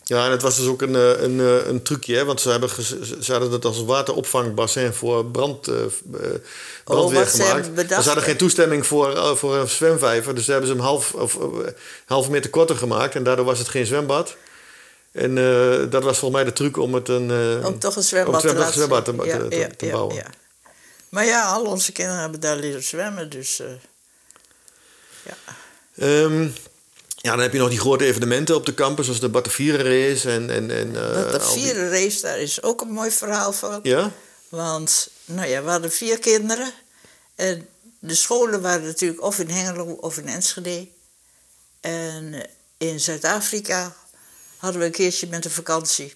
Speaker 1: Ja, en het was dus ook een, eh, een, eh, een trucje, hè? want ze, hebben ze ze hadden het als wateropvangbassin voor brand, eh, brandweer
Speaker 2: ze
Speaker 1: gemaakt.
Speaker 2: bedacht,
Speaker 1: Maar ze hadden geen toestemming voor, voor een zwemvijver, dus ze hebben ze hem half, of, half meter korter gemaakt en daardoor was het geen zwembad. En eh, dat was volgens mij de truc om het een, eh,
Speaker 2: Om toch een zwembad,
Speaker 1: om
Speaker 2: te
Speaker 1: zwembad te, te,
Speaker 2: Ja,
Speaker 1: te-
Speaker 2: ja,
Speaker 1: te bouwen.
Speaker 2: ja. Maar ja, al onze kinderen hebben daar leren zwemmen, dus eh, ja.
Speaker 1: Ehm, ja, dan heb je nog die grote evenementen op de campus, zoals de Batavieren race en... en, en
Speaker 2: de
Speaker 1: die-
Speaker 2: vierde race, daar is ook een mooi verhaal van.
Speaker 1: Ja?
Speaker 2: Want, nou ja, we hadden vier kinderen. En de scholen waren natuurlijk of in Hengelo of in Enschede. En in Zuid-Afrika hadden we een keertje met een vakantie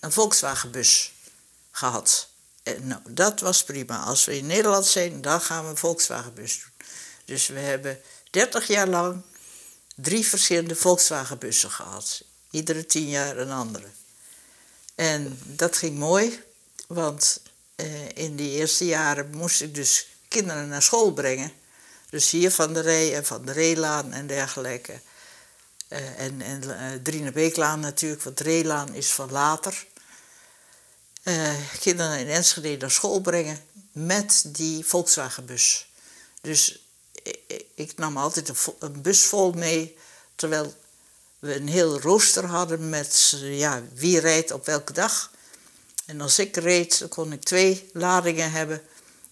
Speaker 2: een Volkswagenbus gehad. En nou, dat was prima. Als we in Nederland zijn, dan gaan we een Volkswagenbus doen. Dus we hebben 30 jaar lang drie verschillende Volkswagenbussen gehad. Iedere tien jaar een andere. En dat ging mooi, want eh, in die eerste jaren moest ik dus kinderen naar school brengen. Dus hier van de Rij en van de Reelaan en dergelijke. Eh, en en eh Drienebeeklaan natuurlijk, want Reelaan is van later. Eh, kinderen in Enschede naar school brengen met die Volkswagenbus. Dus ik, ik nam altijd een, een bus vol mee, terwijl we een heel rooster hadden met ja, wie rijdt op welke dag. En als ik reed, dan kon ik twee ladingen hebben.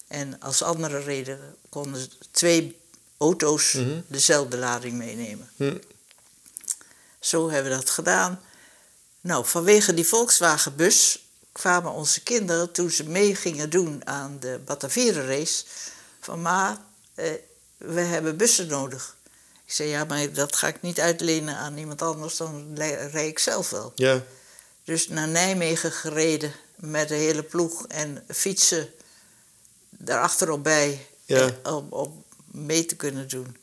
Speaker 2: En als anderen reden, konden twee auto's dezelfde lading meenemen.
Speaker 1: Hm.
Speaker 2: Zo hebben we dat gedaan. Nou, vanwege die Volkswagenbus kwamen onze kinderen, toen ze mee gingen doen aan de Batavierenrace, van ma, eh, we hebben bussen nodig. Ik zei, ja, maar dat ga ik niet uitlenen aan iemand anders, dan le- rij ik zelf wel.
Speaker 1: Ja.
Speaker 2: Dus naar Nijmegen gereden met de hele ploeg en fietsen daarachterop bij
Speaker 1: Ja.
Speaker 2: eh, om, om mee te kunnen doen.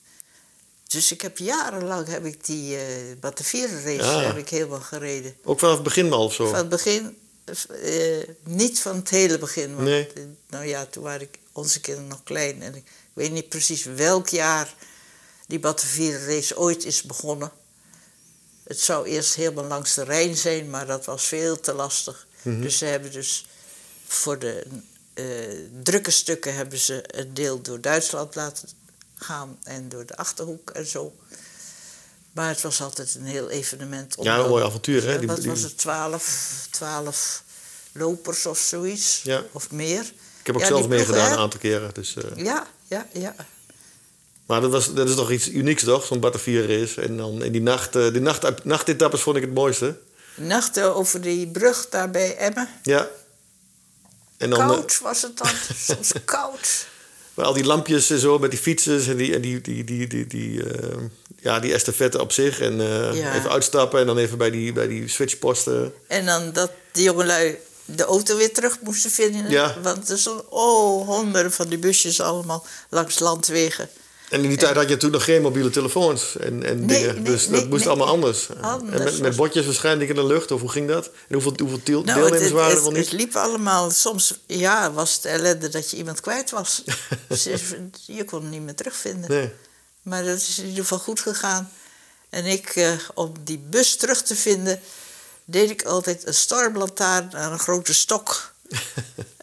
Speaker 2: Dus ik heb jarenlang heb ik die eh Batavierenrace
Speaker 1: Ja.
Speaker 2: heb ik helemaal gereden.
Speaker 1: Ook vanaf het begin al of zo?
Speaker 2: Van het begin, eh, niet van het hele begin. Want,
Speaker 1: Nee.
Speaker 2: eh, nou ja, toen waren ik, onze kinderen nog klein. En ik weet niet precies welk jaar die Batavierenrace ooit is begonnen. Het zou eerst helemaal langs de Rijn zijn, maar dat was veel te lastig.
Speaker 1: Mhm.
Speaker 2: Dus ze hebben dus voor de drukke stukken hebben ze een deel door Duitsland laten gaan en door de Achterhoek en zo. Maar het was altijd een heel evenement. om
Speaker 1: Ja, een mooi avontuur, hè? Die-
Speaker 2: Wat was het, 12, 12 lopers of zoiets?
Speaker 1: Ja.
Speaker 2: Of meer?
Speaker 1: Ik heb ook
Speaker 2: Ja,
Speaker 1: zelf meegedaan een aantal keren. Dus, eh,
Speaker 2: Ja, ja, ja.
Speaker 1: Maar dat, was, dat is toch iets unieks, toch? Zo'n Batavier is. En dan in die nacht, eh, die nacht, nachtetappes vond ik het mooiste.
Speaker 2: Nachten over die brug daar bij Emmen.
Speaker 1: Ja. En dan eh,
Speaker 2: Koud was het dan, soms koud.
Speaker 1: Maar al die lampjes en zo met die fietsers en die, en die, die, die, die, die, eh, ja, die estafette op zich. En eh,
Speaker 2: Ja.
Speaker 1: even uitstappen en dan even bij die, bij die switchposten.
Speaker 2: En dan dat die jongelui de auto weer terug moesten vinden.
Speaker 1: Ja.
Speaker 2: Want er stonden oh, honderden van die busjes allemaal langs landwegen.
Speaker 1: En in die tijd had je toen nog geen mobiele telefoons en, en
Speaker 2: Nee,
Speaker 1: dingen.
Speaker 2: nee,
Speaker 1: dus
Speaker 2: nee,
Speaker 1: dat moest allemaal anders.
Speaker 2: Anders
Speaker 1: en met, bordjes waarschijnlijk in de lucht, of hoe ging dat? En hoeveel, hoeveel deel-
Speaker 2: Nou,
Speaker 1: deelnemers
Speaker 2: het,
Speaker 1: waren er
Speaker 2: het,
Speaker 1: wel
Speaker 2: het
Speaker 1: niet?
Speaker 2: liep allemaal. Soms ja, was het ellende dat je iemand kwijt was. Dus je kon hem niet meer terugvinden.
Speaker 1: Nee.
Speaker 2: Maar dat is in ieder geval goed gegaan. En ik, eh, om die bus terug te vinden, deed ik altijd een stormlantaarn aan een grote stok.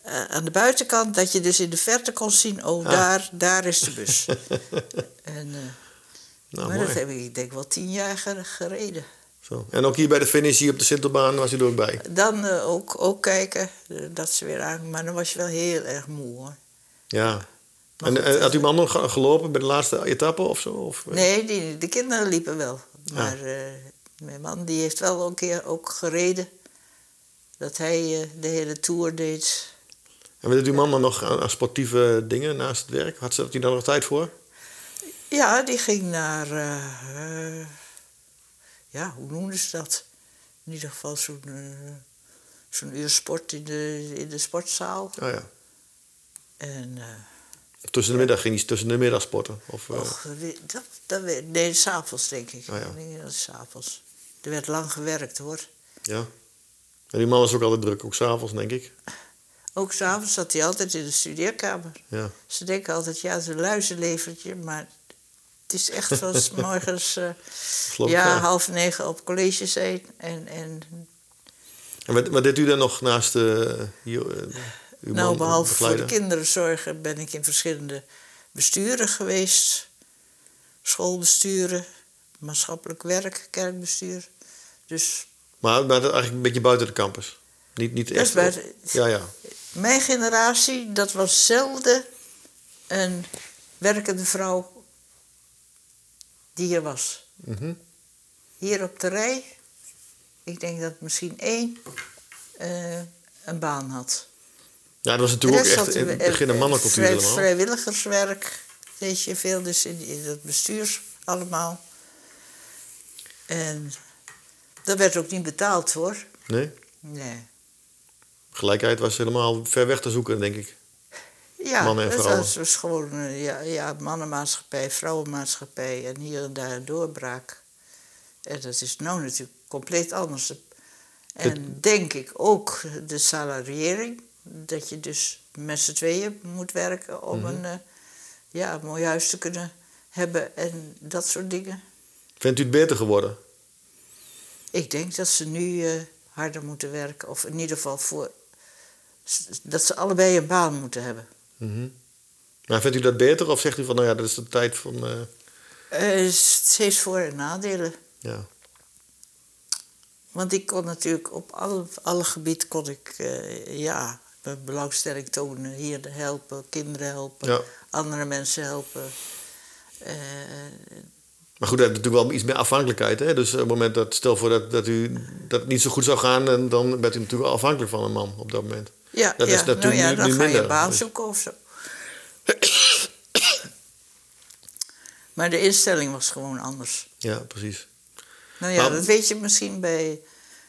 Speaker 2: Eh, aan de buitenkant, dat je dus in de verte kon zien, oh,
Speaker 1: Ah.
Speaker 2: daar, daar is de bus. en, eh,
Speaker 1: Nou,
Speaker 2: maar
Speaker 1: mooi.
Speaker 2: dat heb ik, ik denk wel tien jaar ge- gereden.
Speaker 1: Zo. En ook hier bij de finish hier op de Sintelbaan was je er ook bij.
Speaker 2: Dan eh, ook, ook kijken, dat ze weer aan. Maar dan was je wel heel erg moe hoor.
Speaker 1: Ja.
Speaker 2: Maar
Speaker 1: En
Speaker 2: goed,
Speaker 1: had uw man nog ge- gelopen bij de laatste etappe of zo? Of?
Speaker 2: Nee, die, de kinderen liepen wel. Maar eh, mijn man die heeft wel een keer ook gereden. Dat hij de hele tour deed.
Speaker 1: En wat deed uw man dan nog aan, aan sportieve dingen naast het werk? Had, ze, had hij daar nog tijd voor?
Speaker 2: Ja, die ging naar... eh, ja, hoe noemden ze dat? In ieder geval zo'n eh, zo'n uur sport in de, in de sportzaal.
Speaker 1: Oh ja.
Speaker 2: En... eh,
Speaker 1: Tussen de middag ging hij tussen de middag sporten? Of,
Speaker 2: Och, dat, dat, nee, s'avonds denk ik.
Speaker 1: Oh ja.
Speaker 2: S'avonds. Er werd lang gewerkt hoor.
Speaker 1: ja. En die man was ook altijd druk, ook s'avonds denk ik.
Speaker 2: Ook s'avonds zat hij altijd in de studeerkamer.
Speaker 1: Ja.
Speaker 2: Ze denken altijd, ja, het is een luizenlevertje, maar het is echt van 's morgens eh, ja, half negen op college zijn. En, en
Speaker 1: En wat, wat deed u dan nog naast eh, hier, eh, uw
Speaker 2: nou, behalve voor de kinderen zorgen ben ik in verschillende besturen geweest. Schoolbesturen, maatschappelijk werk, kerkbestuur. Dus
Speaker 1: Maar, maar dat eigenlijk een beetje buiten de campus. Niet, niet echt.
Speaker 2: buiten-
Speaker 1: Ja, ja.
Speaker 2: Mijn generatie, dat was zelden een werkende vrouw die er was.
Speaker 1: Mhm.
Speaker 2: Hier op de rij, ik denk dat misschien één eh, een baan had.
Speaker 1: Ja, dat was natuurlijk ook echt in het begin een mannencultuur
Speaker 2: vrij-
Speaker 1: helemaal.
Speaker 2: Vrijwilligerswerk deed je veel, dus in, in dat bestuurs allemaal. En dat werd ook niet betaald hoor.
Speaker 1: Nee?
Speaker 2: Nee.
Speaker 1: Gelijkheid was helemaal ver weg te zoeken, denk ik.
Speaker 2: Ja,
Speaker 1: Mannen en
Speaker 2: het
Speaker 1: vrouwen.
Speaker 2: was dus gewoon eh, ja, ja, mannenmaatschappij, vrouwenmaatschappij en hier en daar een doorbraak. En dat is nou natuurlijk compleet anders. En denk ik ook de salariering, dat je dus met z'n tweeën moet werken om
Speaker 1: Mhm.
Speaker 2: een, eh, ja, een mooi huis te kunnen hebben en dat soort dingen.
Speaker 1: Vindt u het beter geworden?
Speaker 2: Ik denk dat ze nu eh, harder moeten werken. Of in ieder geval voor, dat ze allebei een baan moeten hebben.
Speaker 1: Mhm. Maar vindt u dat beter of zegt u van, nou ja, dat is de tijd van...
Speaker 2: het heeft voor- en nadelen.
Speaker 1: ja.
Speaker 2: Want ik kon natuurlijk op alle, alle gebieden kon ik, eh, ja, mijn belangstelling tonen. Hier helpen, kinderen helpen,
Speaker 1: Ja.
Speaker 2: andere mensen helpen.
Speaker 1: Maar goed, dat heeft natuurlijk wel iets meer afhankelijkheid. Hè? Dus op het moment dat, stel voor dat, dat, u, dat het niet zo goed zou gaan... dan bent u natuurlijk wel afhankelijk van een man op dat moment.
Speaker 2: Ja,
Speaker 1: Dat is
Speaker 2: nou ja,
Speaker 1: nu-
Speaker 2: dan
Speaker 1: nu
Speaker 2: ga je een baan
Speaker 1: Dus-
Speaker 2: zoeken of zo. maar de instelling was gewoon anders.
Speaker 1: Ja, precies.
Speaker 2: Nou ja,
Speaker 1: Maar-
Speaker 2: dat weet je misschien bij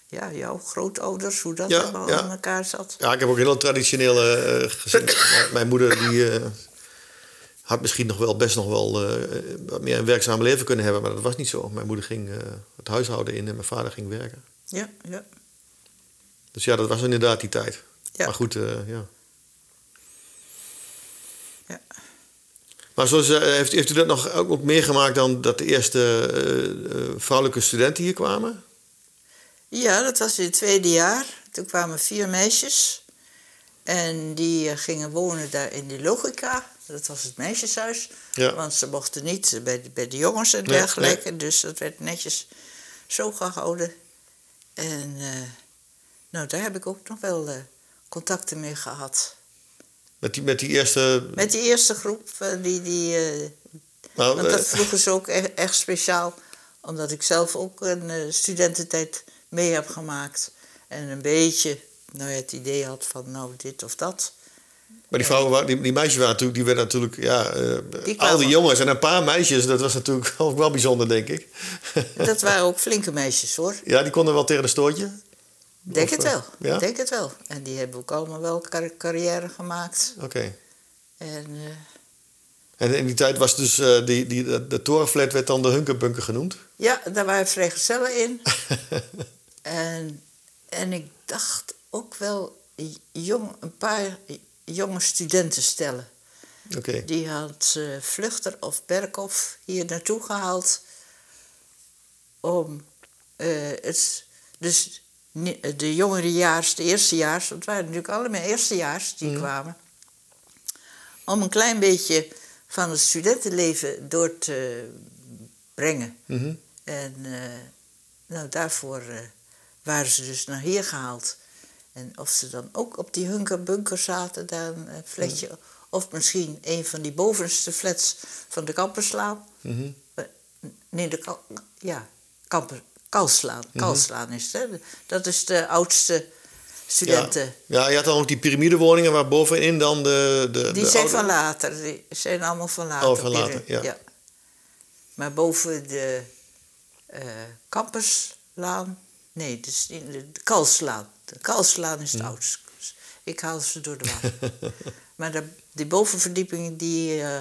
Speaker 2: ja, jouw grootouders, hoe dat
Speaker 1: Ja,
Speaker 2: allemaal
Speaker 1: ja.
Speaker 2: aan elkaar zat.
Speaker 1: Ja, ik heb ook een heel traditionele eh, gezin. Mijn- moeder die, eh, had misschien nog wel best nog wel eh, wat meer een werkzaam leven kunnen hebben, maar dat was niet zo. Mijn moeder ging het huishouden in en mijn vader ging werken.
Speaker 2: Ja, ja.
Speaker 1: Dus ja, dat was inderdaad die tijd.
Speaker 2: Ja.
Speaker 1: Maar goed, eh, ja.
Speaker 2: Ja.
Speaker 1: Maar zoals, eh, heeft, heeft u dat nog ook, ook meegemaakt dan dat de eerste eh, vrouwelijke studenten hier kwamen?
Speaker 2: Ja, dat was in het tweede jaar. Toen kwamen vier meisjes. En die gingen wonen daar in de logica. Dat was het meisjeshuis.
Speaker 1: Ja.
Speaker 2: Want ze mochten niet bij de, bij de jongens en
Speaker 1: Nee,
Speaker 2: dergelijke. Dus dat werd netjes zo gehouden. En nou, daar heb ik ook nog wel contacten mee gehad.
Speaker 1: Met die, met die eerste.
Speaker 2: Met die eerste groep, eh, die, die, eh,
Speaker 1: nou,
Speaker 2: want dat
Speaker 1: eh,
Speaker 2: vroegen ze ook e- echt speciaal. Omdat ik zelf ook een studententijd mee heb gemaakt. En een beetje nou, ja, het idee had van nou dit of dat.
Speaker 1: Maar die vrouwen, die, die meisjes waren natuurlijk, die werden natuurlijk, ja,
Speaker 2: Die
Speaker 1: al die jongens en een paar meisjes, dat was natuurlijk ook wel bijzonder, denk ik.
Speaker 2: Dat waren ook flinke meisjes hoor.
Speaker 1: ja, die konden wel tegen de stootje.
Speaker 2: Denk
Speaker 1: Of,
Speaker 2: het wel.
Speaker 1: ja?
Speaker 2: Denk het wel. En die hebben ook allemaal wel car- carrière gemaakt.
Speaker 1: Oké.
Speaker 2: En eh,
Speaker 1: En in die tijd was dus, eh, die, die, de, de torenflat werd dan de Hunkerbunker genoemd.
Speaker 2: ja, daar waren vrijgezellen in. en, en ik dacht ook wel jong, een paar jonge studenten stellen.
Speaker 1: Oké.
Speaker 2: Die had eh, Vluchter of Berkhoff hier naartoe gehaald om het, dus de jongerejaars, de eerstejaars, want het waren natuurlijk allemaal eerstejaars die kwamen, om een klein beetje van het studentenleven door te brengen.
Speaker 1: Mhm.
Speaker 2: En eh, nou, daarvoor eh, waren ze dus naar hier gehaald. En of ze dan ook op die hunkerbunker zaten, daar een eh, flatje. Of misschien een van die bovenste flats van de Kamperslaan.
Speaker 1: Mhm.
Speaker 2: Eh, Nee, de ja, Kamper, Kalslaan. Kalslaan is het, hè. Dat is de oudste studenten.
Speaker 1: Ja. ja, je had dan ook die piramidewoningen waar bovenin dan de... de
Speaker 2: Die
Speaker 1: de
Speaker 2: zijn
Speaker 1: oude-
Speaker 2: van later. Die zijn allemaal van later.
Speaker 1: Oh, van later, ja.
Speaker 2: Maar boven de eh Kamperslaan... Nee, niet, de, de Kalslaan. De Kalslaan is het oudste. Ik haal ze door de war. maar de, die bovenverdiepingen die eh,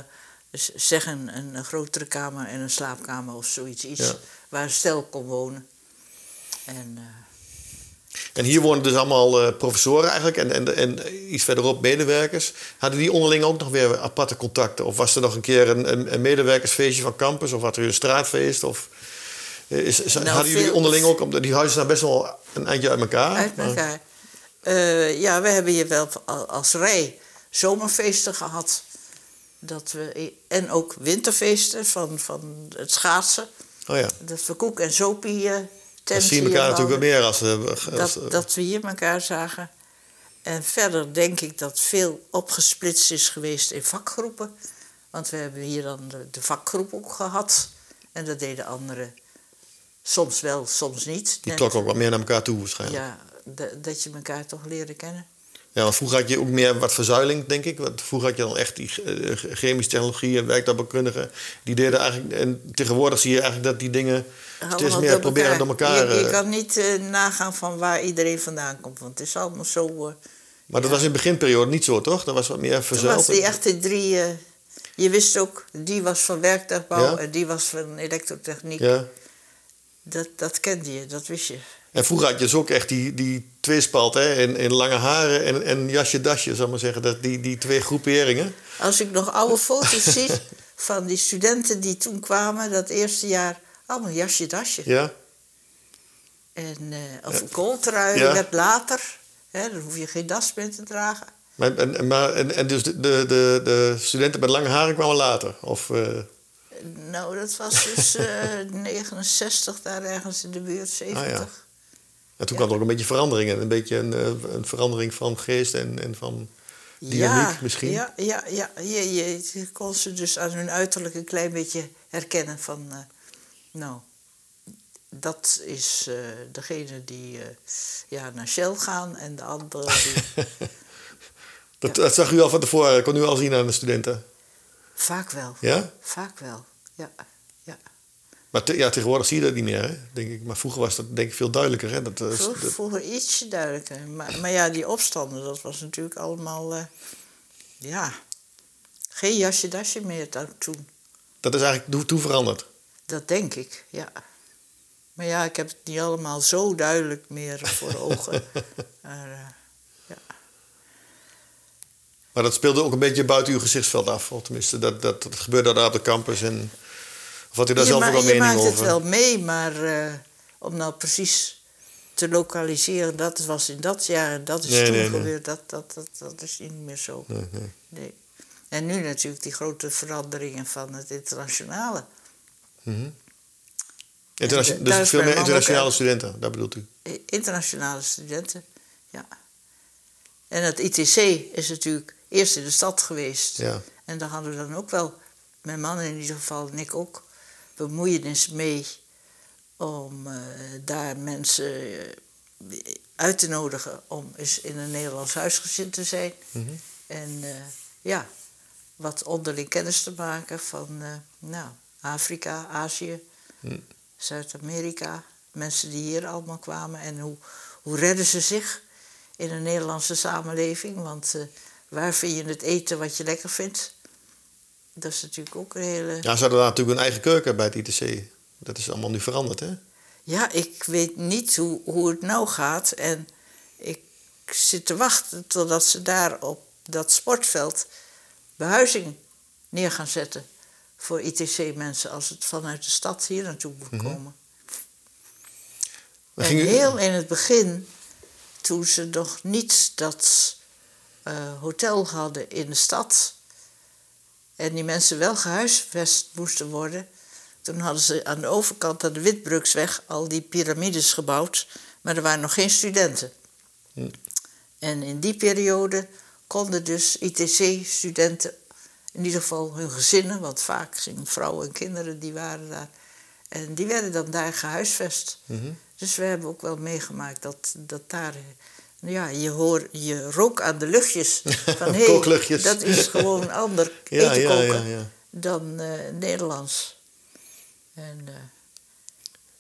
Speaker 2: z- zeggen een, een grotere kamer en een slaapkamer of zoiets. Iets
Speaker 1: Ja.
Speaker 2: waar een stel kon wonen. En... eh,
Speaker 1: En hier wonen dus allemaal eh, professoren eigenlijk en, en, en iets verderop medewerkers. Hadden die onderling ook nog weer aparte contacten? Of was er nog een keer een, een, een medewerkersfeestje van campus? Of had er een straatfeest? Of, eh, is, is-
Speaker 2: Nou,
Speaker 1: hadden jullie onderling ook... omdat Die huizen staan best wel een eindje uit elkaar.
Speaker 2: Uit
Speaker 1: maar-
Speaker 2: elkaar. Ja, we hebben hier wel als rij zomerfeesten gehad. Dat we, en ook winterfeesten van, van het schaatsen.
Speaker 1: Oh ja,
Speaker 2: Dat we koek en sopie eh
Speaker 1: dan
Speaker 2: tenten
Speaker 1: zie je elkaar natuurlijk wel meer als... eh, als
Speaker 2: Dat, dat we hier elkaar zagen. En verder denk ik dat veel opgesplitst is geweest in vakgroepen. Want we hebben hier dan de, de vakgroep ook gehad. En dat deden anderen soms wel, soms niet.
Speaker 1: die trokken ook wat meer naar elkaar toe waarschijnlijk. Ja.
Speaker 2: ja, da- dat je elkaar toch leren kennen.
Speaker 1: Want vroeger had je ook meer wat verzuiling, denk ik. Want vroeger had je dan echt die eh, chemische technologie en werktuigbouwkundigen. Die deden eigenlijk... En tegenwoordig zie je eigenlijk dat die dingen steeds
Speaker 2: Allemaal
Speaker 1: meer
Speaker 2: door
Speaker 1: proberen door elkaar...
Speaker 2: Je, je
Speaker 1: eh,
Speaker 2: kan niet eh, nagaan van waar iedereen vandaan komt. Want het is allemaal zo... eh,
Speaker 1: Maar dat was in de beginperiode niet zo, toch? Dat was wat meer
Speaker 2: toen
Speaker 1: verzuild.
Speaker 2: was die echte drie... eh, je wist ook, die was van werktuigbouw
Speaker 1: Ja.
Speaker 2: en die was van elektrotechniek.
Speaker 1: Ja.
Speaker 2: Dat, dat kende je, dat wist je.
Speaker 1: En vroeger had je dus ook echt die, die tweespalt, hè? In, in lange haren en, en jasje dasje, zal ik maar zeggen. Dat, die, die twee groeperingen.
Speaker 2: Als ik nog oude foto's zie van die studenten die toen kwamen, dat eerste jaar, allemaal jasje, dasje.
Speaker 1: Ja.
Speaker 2: En, eh, of een kooltrui
Speaker 1: Ja.
Speaker 2: werd later. Hè, dan hoef je geen das meer te dragen.
Speaker 1: Maar, en, maar, en, en dus de, de, de, de studenten met lange haren kwamen later? Of, eh,
Speaker 2: Nou, dat was dus eh 69, daar ergens in de buurt, 70.
Speaker 1: Ah, en toen kwam er ook een beetje verandering. en Een beetje een, eh, een verandering van geest en, en van dynamiek misschien.
Speaker 2: Ja, ja, ja. Je, je, je kon ze dus aan hun uiterlijk een klein beetje herkennen van... eh, nou, dat is eh, degene die ja, naar Shell gaan en de andere die...
Speaker 1: Dat, dat zag u al van tevoren, kon u al zien aan de studenten.
Speaker 2: Vaak wel.
Speaker 1: Ja?
Speaker 2: Vaak wel, ja.
Speaker 1: Maar te- ja, tegenwoordig zie je dat niet meer, hè? denk ik. Maar vroeger was dat denk ik veel duidelijker. Hè? Dat, eh,
Speaker 2: Vroeger,
Speaker 1: dat-
Speaker 2: vroeger ietsje duidelijker. Maar, maar ja, die opstanden, dat was natuurlijk allemaal... eh, ja, geen jasje-dasje meer dan toen.
Speaker 1: dat is eigenlijk toe, veranderd.
Speaker 2: Dat denk ik, ja. Maar ja, ik heb het niet allemaal zo duidelijk meer voor ogen. maar, eh, ja.
Speaker 1: Maar dat speelde ook een beetje buiten uw gezichtsveld af. Of tenminste, dat, dat, dat gebeurde daar op de campus. En, had u daar
Speaker 2: je
Speaker 1: zelf ook
Speaker 2: je
Speaker 1: mening
Speaker 2: maakt
Speaker 1: over?
Speaker 2: het wel mee, maar eh, om nou precies te lokaliseren... dat was in dat jaar en dat is
Speaker 1: Nee,
Speaker 2: toen
Speaker 1: nee, nee.
Speaker 2: gebeurd... Dat, dat, dat, dat is niet meer zo.
Speaker 1: Nee.
Speaker 2: En nu natuurlijk die grote veranderingen van het internationale. En daar
Speaker 1: dus veel meer internationale studenten, dat bedoelt u?
Speaker 2: Internationale studenten, ja. En het ITC is natuurlijk eerst in de stad geweest.
Speaker 1: Ja.
Speaker 2: En daar hadden we dan ook wel, mijn man in ieder geval en ik ook, bemoeienis mee om eh, daar mensen eh, uit te nodigen om eens in een Nederlands huisgezin te zijn.
Speaker 1: Mhm.
Speaker 2: En eh, ja, wat onderling kennis te maken van nou, Afrika, Azië,
Speaker 1: Hm.
Speaker 2: Zuid-Amerika. Mensen die hier allemaal kwamen. En hoe, hoe redden ze zich in een Nederlandse samenleving? Want waar vind je het eten wat je lekker vindt? Dat is natuurlijk ook een hele...
Speaker 1: Ja, ze hadden daar natuurlijk een eigen keuken bij het ITC. Dat is allemaal nu veranderd, hè?
Speaker 2: Ja, ik weet niet hoe, hoe het nou gaat. En ik zit te wachten totdat ze daar op dat sportveld behuizing neer gaan zetten. Voor ITC-mensen als het vanuit de stad hier naartoe moet komen.
Speaker 1: Dan
Speaker 2: en heel in het begin, toen ze nog niet dat eh, hotel hadden in de stad. En die mensen wel gehuisvest moesten worden. toen hadden ze aan de overkant aan de Witbruksweg al die piramides gebouwd. maar er waren nog geen studenten.
Speaker 1: Hm.
Speaker 2: En in die periode konden dus ITC-studenten, in ieder geval hun gezinnen, want vaak gingen vrouwen en kinderen die waren daar. En die werden dan daar gehuisvest.
Speaker 1: Mhm.
Speaker 2: Dus we hebben ook wel meegemaakt dat, dat daar. Ja, je, hoor, je rook aan de luchtjes. Van
Speaker 1: Kookluchtjes.
Speaker 2: dat is gewoon ander
Speaker 1: Ja,
Speaker 2: eten koken
Speaker 1: ja, ja.
Speaker 2: dan eh, Nederlands. En, eh,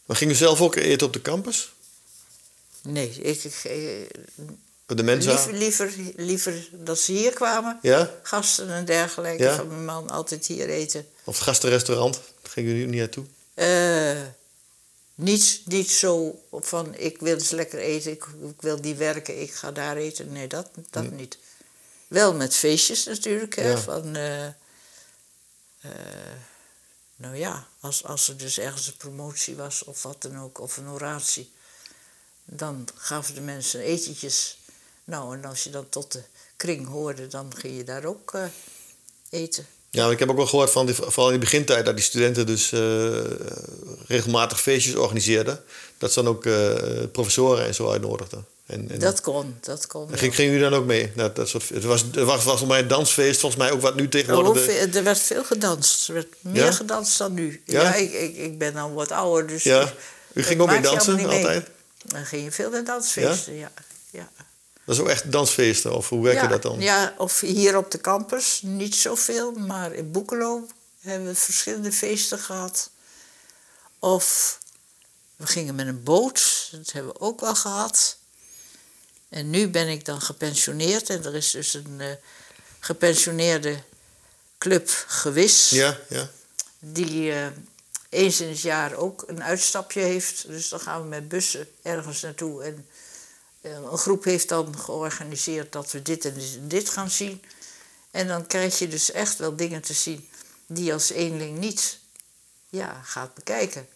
Speaker 1: Maar ging u zelf ook eten op de campus?
Speaker 2: nee, ik, ik, eh,
Speaker 1: de Mensa?
Speaker 2: liever, liever, liever dat ze hier kwamen.
Speaker 1: Ja?
Speaker 2: Gasten en dergelijke van mijn man altijd hier eten.
Speaker 1: Of gastenrestaurant? Ging u niet naartoe?
Speaker 2: Eh, niet, niet zo van ik wil eens lekker eten, ik, ik wil die werken, ik ga daar eten. Nee, dat, dat niet. Wel met feestjes natuurlijk. Hè,
Speaker 1: Ja.
Speaker 2: van, eh, eh, nou ja, als, als er dus ergens een promotie was of wat dan ook, of een oratie, dan gaven de mensen etentjes. Nou, en als je dan tot de kring hoorde, dan ging je daar ook eh, eten.
Speaker 1: Ja, ik heb ook wel gehoord van, die, vooral in de begintijd, dat die studenten dus eh, regelmatig feestjes organiseerden. Dat ze dan ook eh, professoren en zo uitnodigden. En, en
Speaker 2: Dat kon, dat kon.
Speaker 1: en ging, ging u dan ook mee? dat soort, het was, het was, was volgens mij een dansfeest, volgens mij ook wat nu tegenwoordig...
Speaker 2: Oh,
Speaker 1: de-
Speaker 2: er werd veel gedanst. Er werd meer
Speaker 1: Ja?
Speaker 2: gedanst dan nu.
Speaker 1: Ja?
Speaker 2: Ja, ik, ik, ik ben dan wat ouder, dus...
Speaker 1: Ja. U ging ook
Speaker 2: je
Speaker 1: dansen
Speaker 2: mee.
Speaker 1: altijd?
Speaker 2: Dan ging je veel naar dansfeesten, ja. ja.
Speaker 1: Dat is ook echt dansfeesten, of hoe werkte
Speaker 2: ja,
Speaker 1: dat dan?
Speaker 2: Ja, of hier op de campus, niet zoveel, maar in Boekelo hebben we verschillende feesten gehad. Of we gingen met een boot, dat hebben we ook wel gehad. En nu ben ik dan gepensioneerd en er is dus een eh, gepensioneerde club gewis
Speaker 1: Ja, ja.
Speaker 2: die eh, eens in het jaar ook een uitstapje heeft. Dus dan gaan we met bussen ergens naartoe. En een groep heeft dan georganiseerd dat we dit en dit gaan zien. En dan krijg je dus echt wel dingen te zien die je als eenling niet ja, gaat bekijken.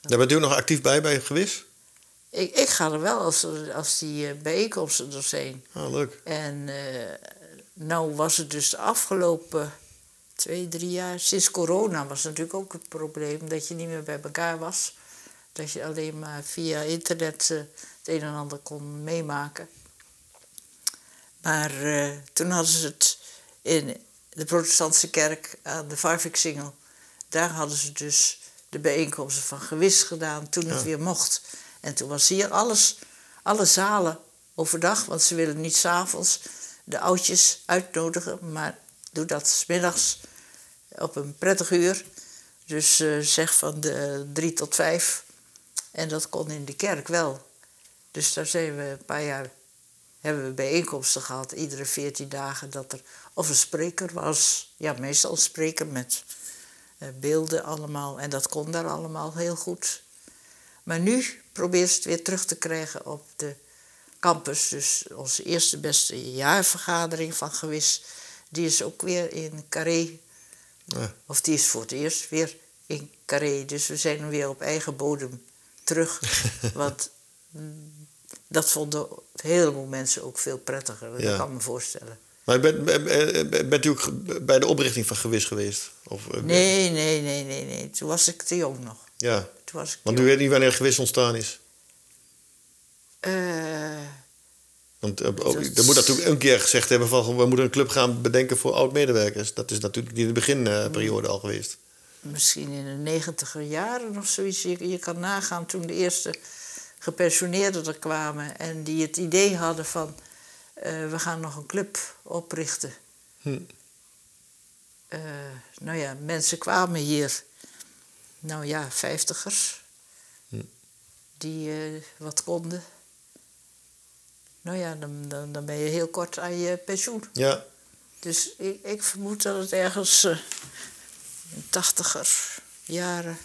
Speaker 1: Daar bent u nog actief bij, bij Gewis?
Speaker 2: Ik, ik ga er wel als, als die eh, bijeenkomsten er zijn.
Speaker 1: Ah, leuk.
Speaker 2: En eh, nou was het dus de afgelopen twee, drie jaar, sinds corona was natuurlijk ook het probleem dat je niet meer bij elkaar was. Dat je alleen maar via internet eh, het een en ander kon meemaken. Maar eh, toen hadden ze het in de protestantse kerk aan de Varviksingel. Daar hadden ze dus de bijeenkomsten van gewis gedaan toen het
Speaker 1: Ja.
Speaker 2: weer mocht. En toen was hier alles, alle zalen overdag, want ze willen niet s'avonds de oudjes uitnodigen, maar doe dat 's middags op een prettig uur. Dus eh, zeg van de drie tot vijf. En dat kon in de kerk wel. Dus daar zijn we een paar jaar hebben we bijeenkomsten gehad, iedere veertien dagen, dat er of een spreker was. Ja, meestal een spreker met eh, beelden allemaal. En dat kon daar allemaal heel goed. Maar nu probeert ze het weer terug te krijgen op de campus. Dus onze eerste beste jaarvergadering van Gewis, die is ook weer in Carré.
Speaker 1: Ja.
Speaker 2: Of die is voor het eerst weer in Carré. Dus we zijn weer op eigen bodem terug. Want dat vonden een heleboel mensen ook veel prettiger. Dat
Speaker 1: Ja.
Speaker 2: kan ik me voorstellen.
Speaker 1: Maar je bent, bent, u ook bij de oprichting van Gewis geweest? Of, eh,
Speaker 2: Nee, nee, nee, nee, nee. Toen was ik te jong nog.
Speaker 1: Ja,
Speaker 2: Toen was ik
Speaker 1: want u weet niet wanneer Gewis ontstaan is.
Speaker 2: Eh,
Speaker 1: Want eh,
Speaker 2: Dat-
Speaker 1: er moet natuurlijk een keer gezegd hebben van... we moeten een club gaan bedenken voor oud-medewerkers. Dat is natuurlijk niet in de beginperiode al geweest.
Speaker 2: misschien in de negentiger jaren of zoiets. Je, je kan nagaan toen de eerste gepensioneerden er kwamen... en die het idee hadden van... eh, we gaan nog een club oprichten.
Speaker 1: Hm.
Speaker 2: Eh, nou ja, mensen kwamen hier... nou ja, vijftigers...
Speaker 1: Hm.
Speaker 2: die eh, wat konden. Nou ja, dan, dan, dan ben je heel kort aan je pensioen.
Speaker 1: Ja,
Speaker 2: Dus ik, ik vermoed dat het ergens in tachtiger jaren,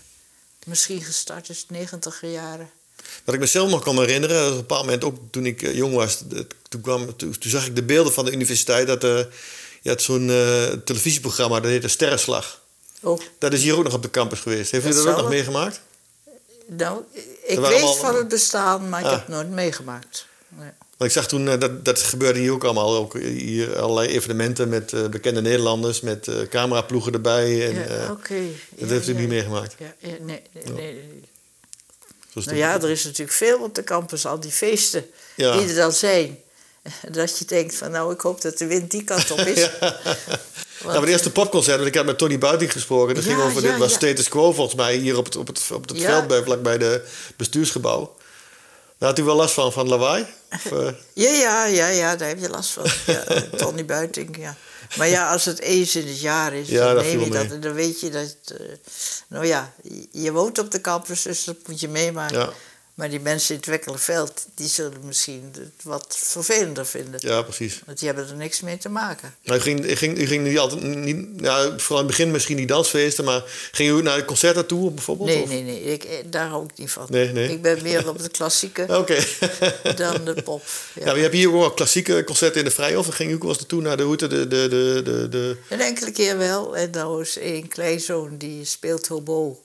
Speaker 2: misschien gestart is, negentiger jaren.
Speaker 1: Wat ik mezelf nog kan herinneren, op een bepaald moment ook toen ik eh, jong was, toen, kwam, toen, toen zag ik de beelden van de universiteit. Dat, eh je had zo'n eh, televisieprogramma, dat heette Sterrenslag.
Speaker 2: Oh,
Speaker 1: Dat is hier ook nog op de campus geweest. Heeft u
Speaker 2: Dat
Speaker 1: ook nog meegemaakt?
Speaker 2: nou, ik weet
Speaker 1: allemaal-
Speaker 2: van het bestaan, maar ik
Speaker 1: Ah.
Speaker 2: heb het nooit meegemaakt. Nee.
Speaker 1: Want ik zag toen, dat, dat gebeurde hier ook allemaal. Ook hier allerlei evenementen met bekende Nederlanders, met cameraploegen erbij. En,
Speaker 2: Ja, oké.
Speaker 1: dat
Speaker 2: Ja,
Speaker 1: heeft u
Speaker 2: ja.
Speaker 1: niet meegemaakt.
Speaker 2: Ja, ja, nee, nee, nee, Nou ja, er is natuurlijk veel op de campus, al die feesten
Speaker 1: Ja.
Speaker 2: die er dan zijn. Dat je denkt van nou, ik hoop dat de wind die kant op is.
Speaker 1: Nou, maar de eerste popconcert, want ik had met Tony Buiting gesproken. Dat
Speaker 2: Ja,
Speaker 1: ging over,
Speaker 2: ja,
Speaker 1: dit was
Speaker 2: ja.
Speaker 1: status quo volgens mij, hier op het, op het, op het
Speaker 2: Ja.
Speaker 1: veld bij, vlakbij de bestuursgebouw. Daar had u wel last van, van lawaai? Of, eh,
Speaker 2: Ja, ja, ja, ja, daar heb je last van. Ja, Tony Buiting, ja. Maar ja, als het eens in het jaar is,
Speaker 1: Ja,
Speaker 2: dan
Speaker 1: dat
Speaker 2: neem je dat.
Speaker 1: mee.
Speaker 2: En dan weet je dat... eh, nou ja, je- je woont op de campus, dus dat moet je meemaken.
Speaker 1: ja,
Speaker 2: Maar die mensen in het Wekkelenveld, die zullen misschien het wat vervelender vinden.
Speaker 1: ja, precies.
Speaker 2: Want die hebben er niks mee te maken.
Speaker 1: Maar u ging, u ging, u ging niet altijd, niet, ja, vooral in het begin misschien niet dansfeesten, maar ging u naar de concerten toe bijvoorbeeld?
Speaker 2: Nee,
Speaker 1: of?
Speaker 2: nee, nee, ik, eh, daar hou ik niet van.
Speaker 1: Nee, nee.
Speaker 2: Ik ben meer op de klassieke
Speaker 1: Oké.
Speaker 2: dan de pop.
Speaker 1: Ja. je hebt hier ook wel klassieke concerten in de Vrijhof. En ging u ook wel eens naartoe naar de Hoete, de, de, de, de, de...
Speaker 2: Een enkele keer wel. En nou is een kleinzoon die speelt hobo.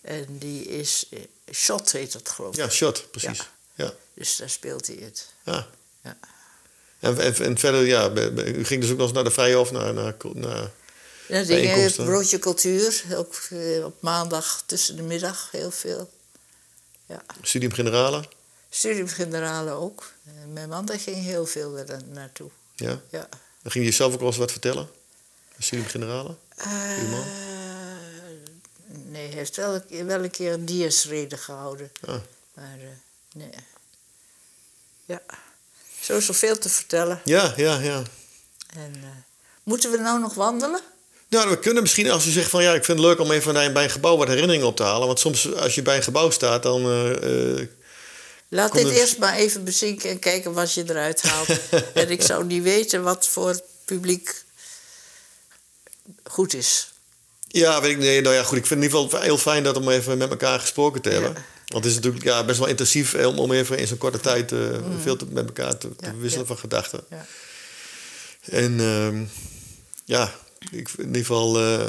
Speaker 2: En die is... eh, Shot heet dat geloof ik.
Speaker 1: Ja, shot, precies. Ja. ja.
Speaker 2: Dus daar speelt hij het.
Speaker 1: ja.
Speaker 2: Ja.
Speaker 1: En, en, en verder, ja, u ging dus ook nog eens naar de Vrijhof, naar, naar, naar
Speaker 2: Ja, dingen,
Speaker 1: Bijeenkomsten.
Speaker 2: broodje cultuur. Ook eh, op maandag tussen de middag heel veel. Ja.
Speaker 1: Studium Generale.
Speaker 2: Studium Generale ook. En mijn man daar ging heel veel naartoe.
Speaker 1: Ja.
Speaker 2: Ja.
Speaker 1: Dan ging je zelf ook wel eens wat vertellen? Studium Generale? Uw man?
Speaker 2: Nee, hij heeft wel, een keer- wel een keer een diasrede gehouden.
Speaker 1: Ah.
Speaker 2: Maar eh, nee. Ja. Zo is er veel te vertellen.
Speaker 1: Ja, ja, ja.
Speaker 2: En, eh, moeten we nou nog wandelen?
Speaker 1: Nou, we kunnen misschien als u zegt van ja, ik vind het leuk om even bij bij een gebouw wat herinneringen op te halen. Want soms als je bij een gebouw staat, dan. eh,
Speaker 2: Laat dit
Speaker 1: er-
Speaker 2: eerst maar even bezinken en kijken wat je eruit haalt. en ik zou niet weten wat voor publiek goed is.
Speaker 1: Ja, weet ik nee, nou ja, goed. Ik vind het in ieder geval heel fijn dat om even met elkaar gesproken te hebben.
Speaker 2: Ja.
Speaker 1: Want het is natuurlijk ja, best wel intensief om, om even in zo'n korte tijd eh, veel te, met elkaar te, te
Speaker 2: Mm. Ja,
Speaker 1: wisselen
Speaker 2: ja.
Speaker 1: van gedachten.
Speaker 2: Ja.
Speaker 1: En ehm, ja, ik, in ieder geval, eh,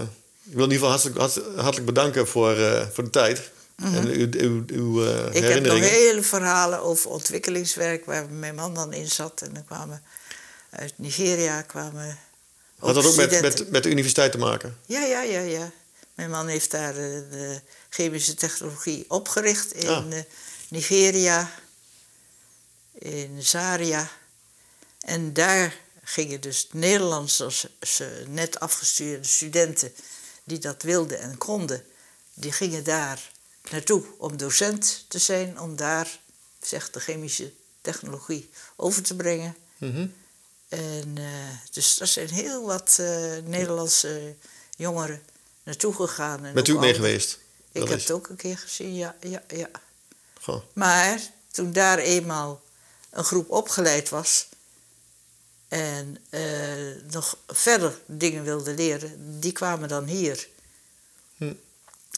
Speaker 1: ik wil in ieder geval hartelijk, hart- hartelijk bedanken voor, eh, voor de tijd. En uw, uw, uw
Speaker 2: Ik heb nog hele verhalen over ontwikkelingswerk waar mijn man dan in zat. En dan kwamen uit Nigeria kwamen.
Speaker 1: Had dat ook met, met, met de universiteit te maken?
Speaker 2: Ja, ja, ja, ja. Mijn man heeft daar eh, de chemische technologie opgericht in
Speaker 1: Ah.
Speaker 2: eh, Nigeria, in Zaria. En daar gingen dus Nederlandse net afgestudeerde studenten die dat wilden en konden, die gingen daar naartoe om docent te zijn, om daar, zegt de chemische technologie, over te brengen.
Speaker 1: Mhm.
Speaker 2: En, eh, dus er zijn heel wat eh, Nederlandse jongeren naartoe gegaan. En
Speaker 1: Bent u ook mee geweest?
Speaker 2: Ik heb het ook een keer gezien, ja, ja, ja.
Speaker 1: Goh.
Speaker 2: Maar toen daar eenmaal een groep opgeleid was en eh, nog verder dingen wilde leren, die kwamen dan hier.
Speaker 1: Hm.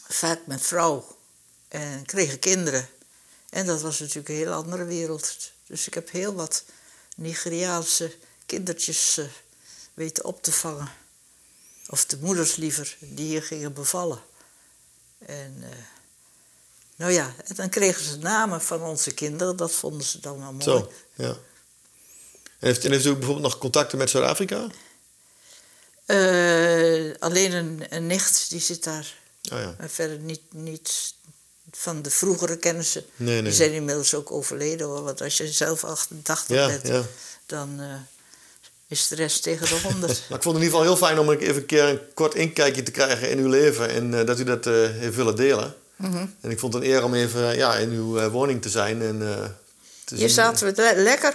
Speaker 2: Vaak met vrouw en kregen kinderen. En dat was natuurlijk een heel andere wereld. Dus ik heb heel wat Nigeriaanse kindertjes eh, weten op te vangen. Of de moeders liever, die hier gingen bevallen. En eh, nou ja, en dan kregen ze namen van onze kinderen. Dat vonden ze dan wel mooi.
Speaker 1: Zo, ja. En heeft, en heeft u ook bijvoorbeeld nog contacten met Zuid-Afrika?
Speaker 2: Eh, alleen een, een nicht, die zit daar.
Speaker 1: Oh ja.
Speaker 2: Maar verder niet, niet van de vroegere kennissen.
Speaker 1: Nee, nee.
Speaker 2: Die zijn inmiddels ook overleden hoor. Want als je zelf 88
Speaker 1: Ja,
Speaker 2: bent,
Speaker 1: ja.
Speaker 2: dan is de rest tegen de 100.
Speaker 1: Maar ik vond het in ieder geval heel fijn om even een keer een kort inkijkje te krijgen in uw leven. En eh, dat u dat eh, heeft willen delen.
Speaker 2: Mhm.
Speaker 1: En ik vond het een eer om even ja, in uw eh, woning te zijn. En, te
Speaker 2: Hier
Speaker 1: zien-
Speaker 2: zaten we le- lekker,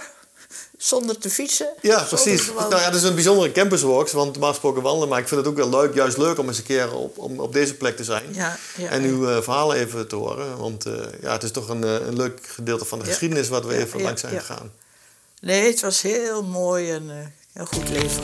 Speaker 2: zonder te fietsen.
Speaker 1: Ja, precies. Nou ja, het is een bijzondere campuswalks, want normaal gesproken wandelen. Maar ik vind het ook wel leuk, juist leuk om eens een keer op, om, op deze plek te zijn.
Speaker 2: ja, ja,
Speaker 1: en uw verhalen even te horen. Want ja, het is toch een, een leuk gedeelte van de
Speaker 2: Ja.
Speaker 1: geschiedenis wat we even langs zijn gegaan.
Speaker 2: Nee, het was heel mooi en een goed leven.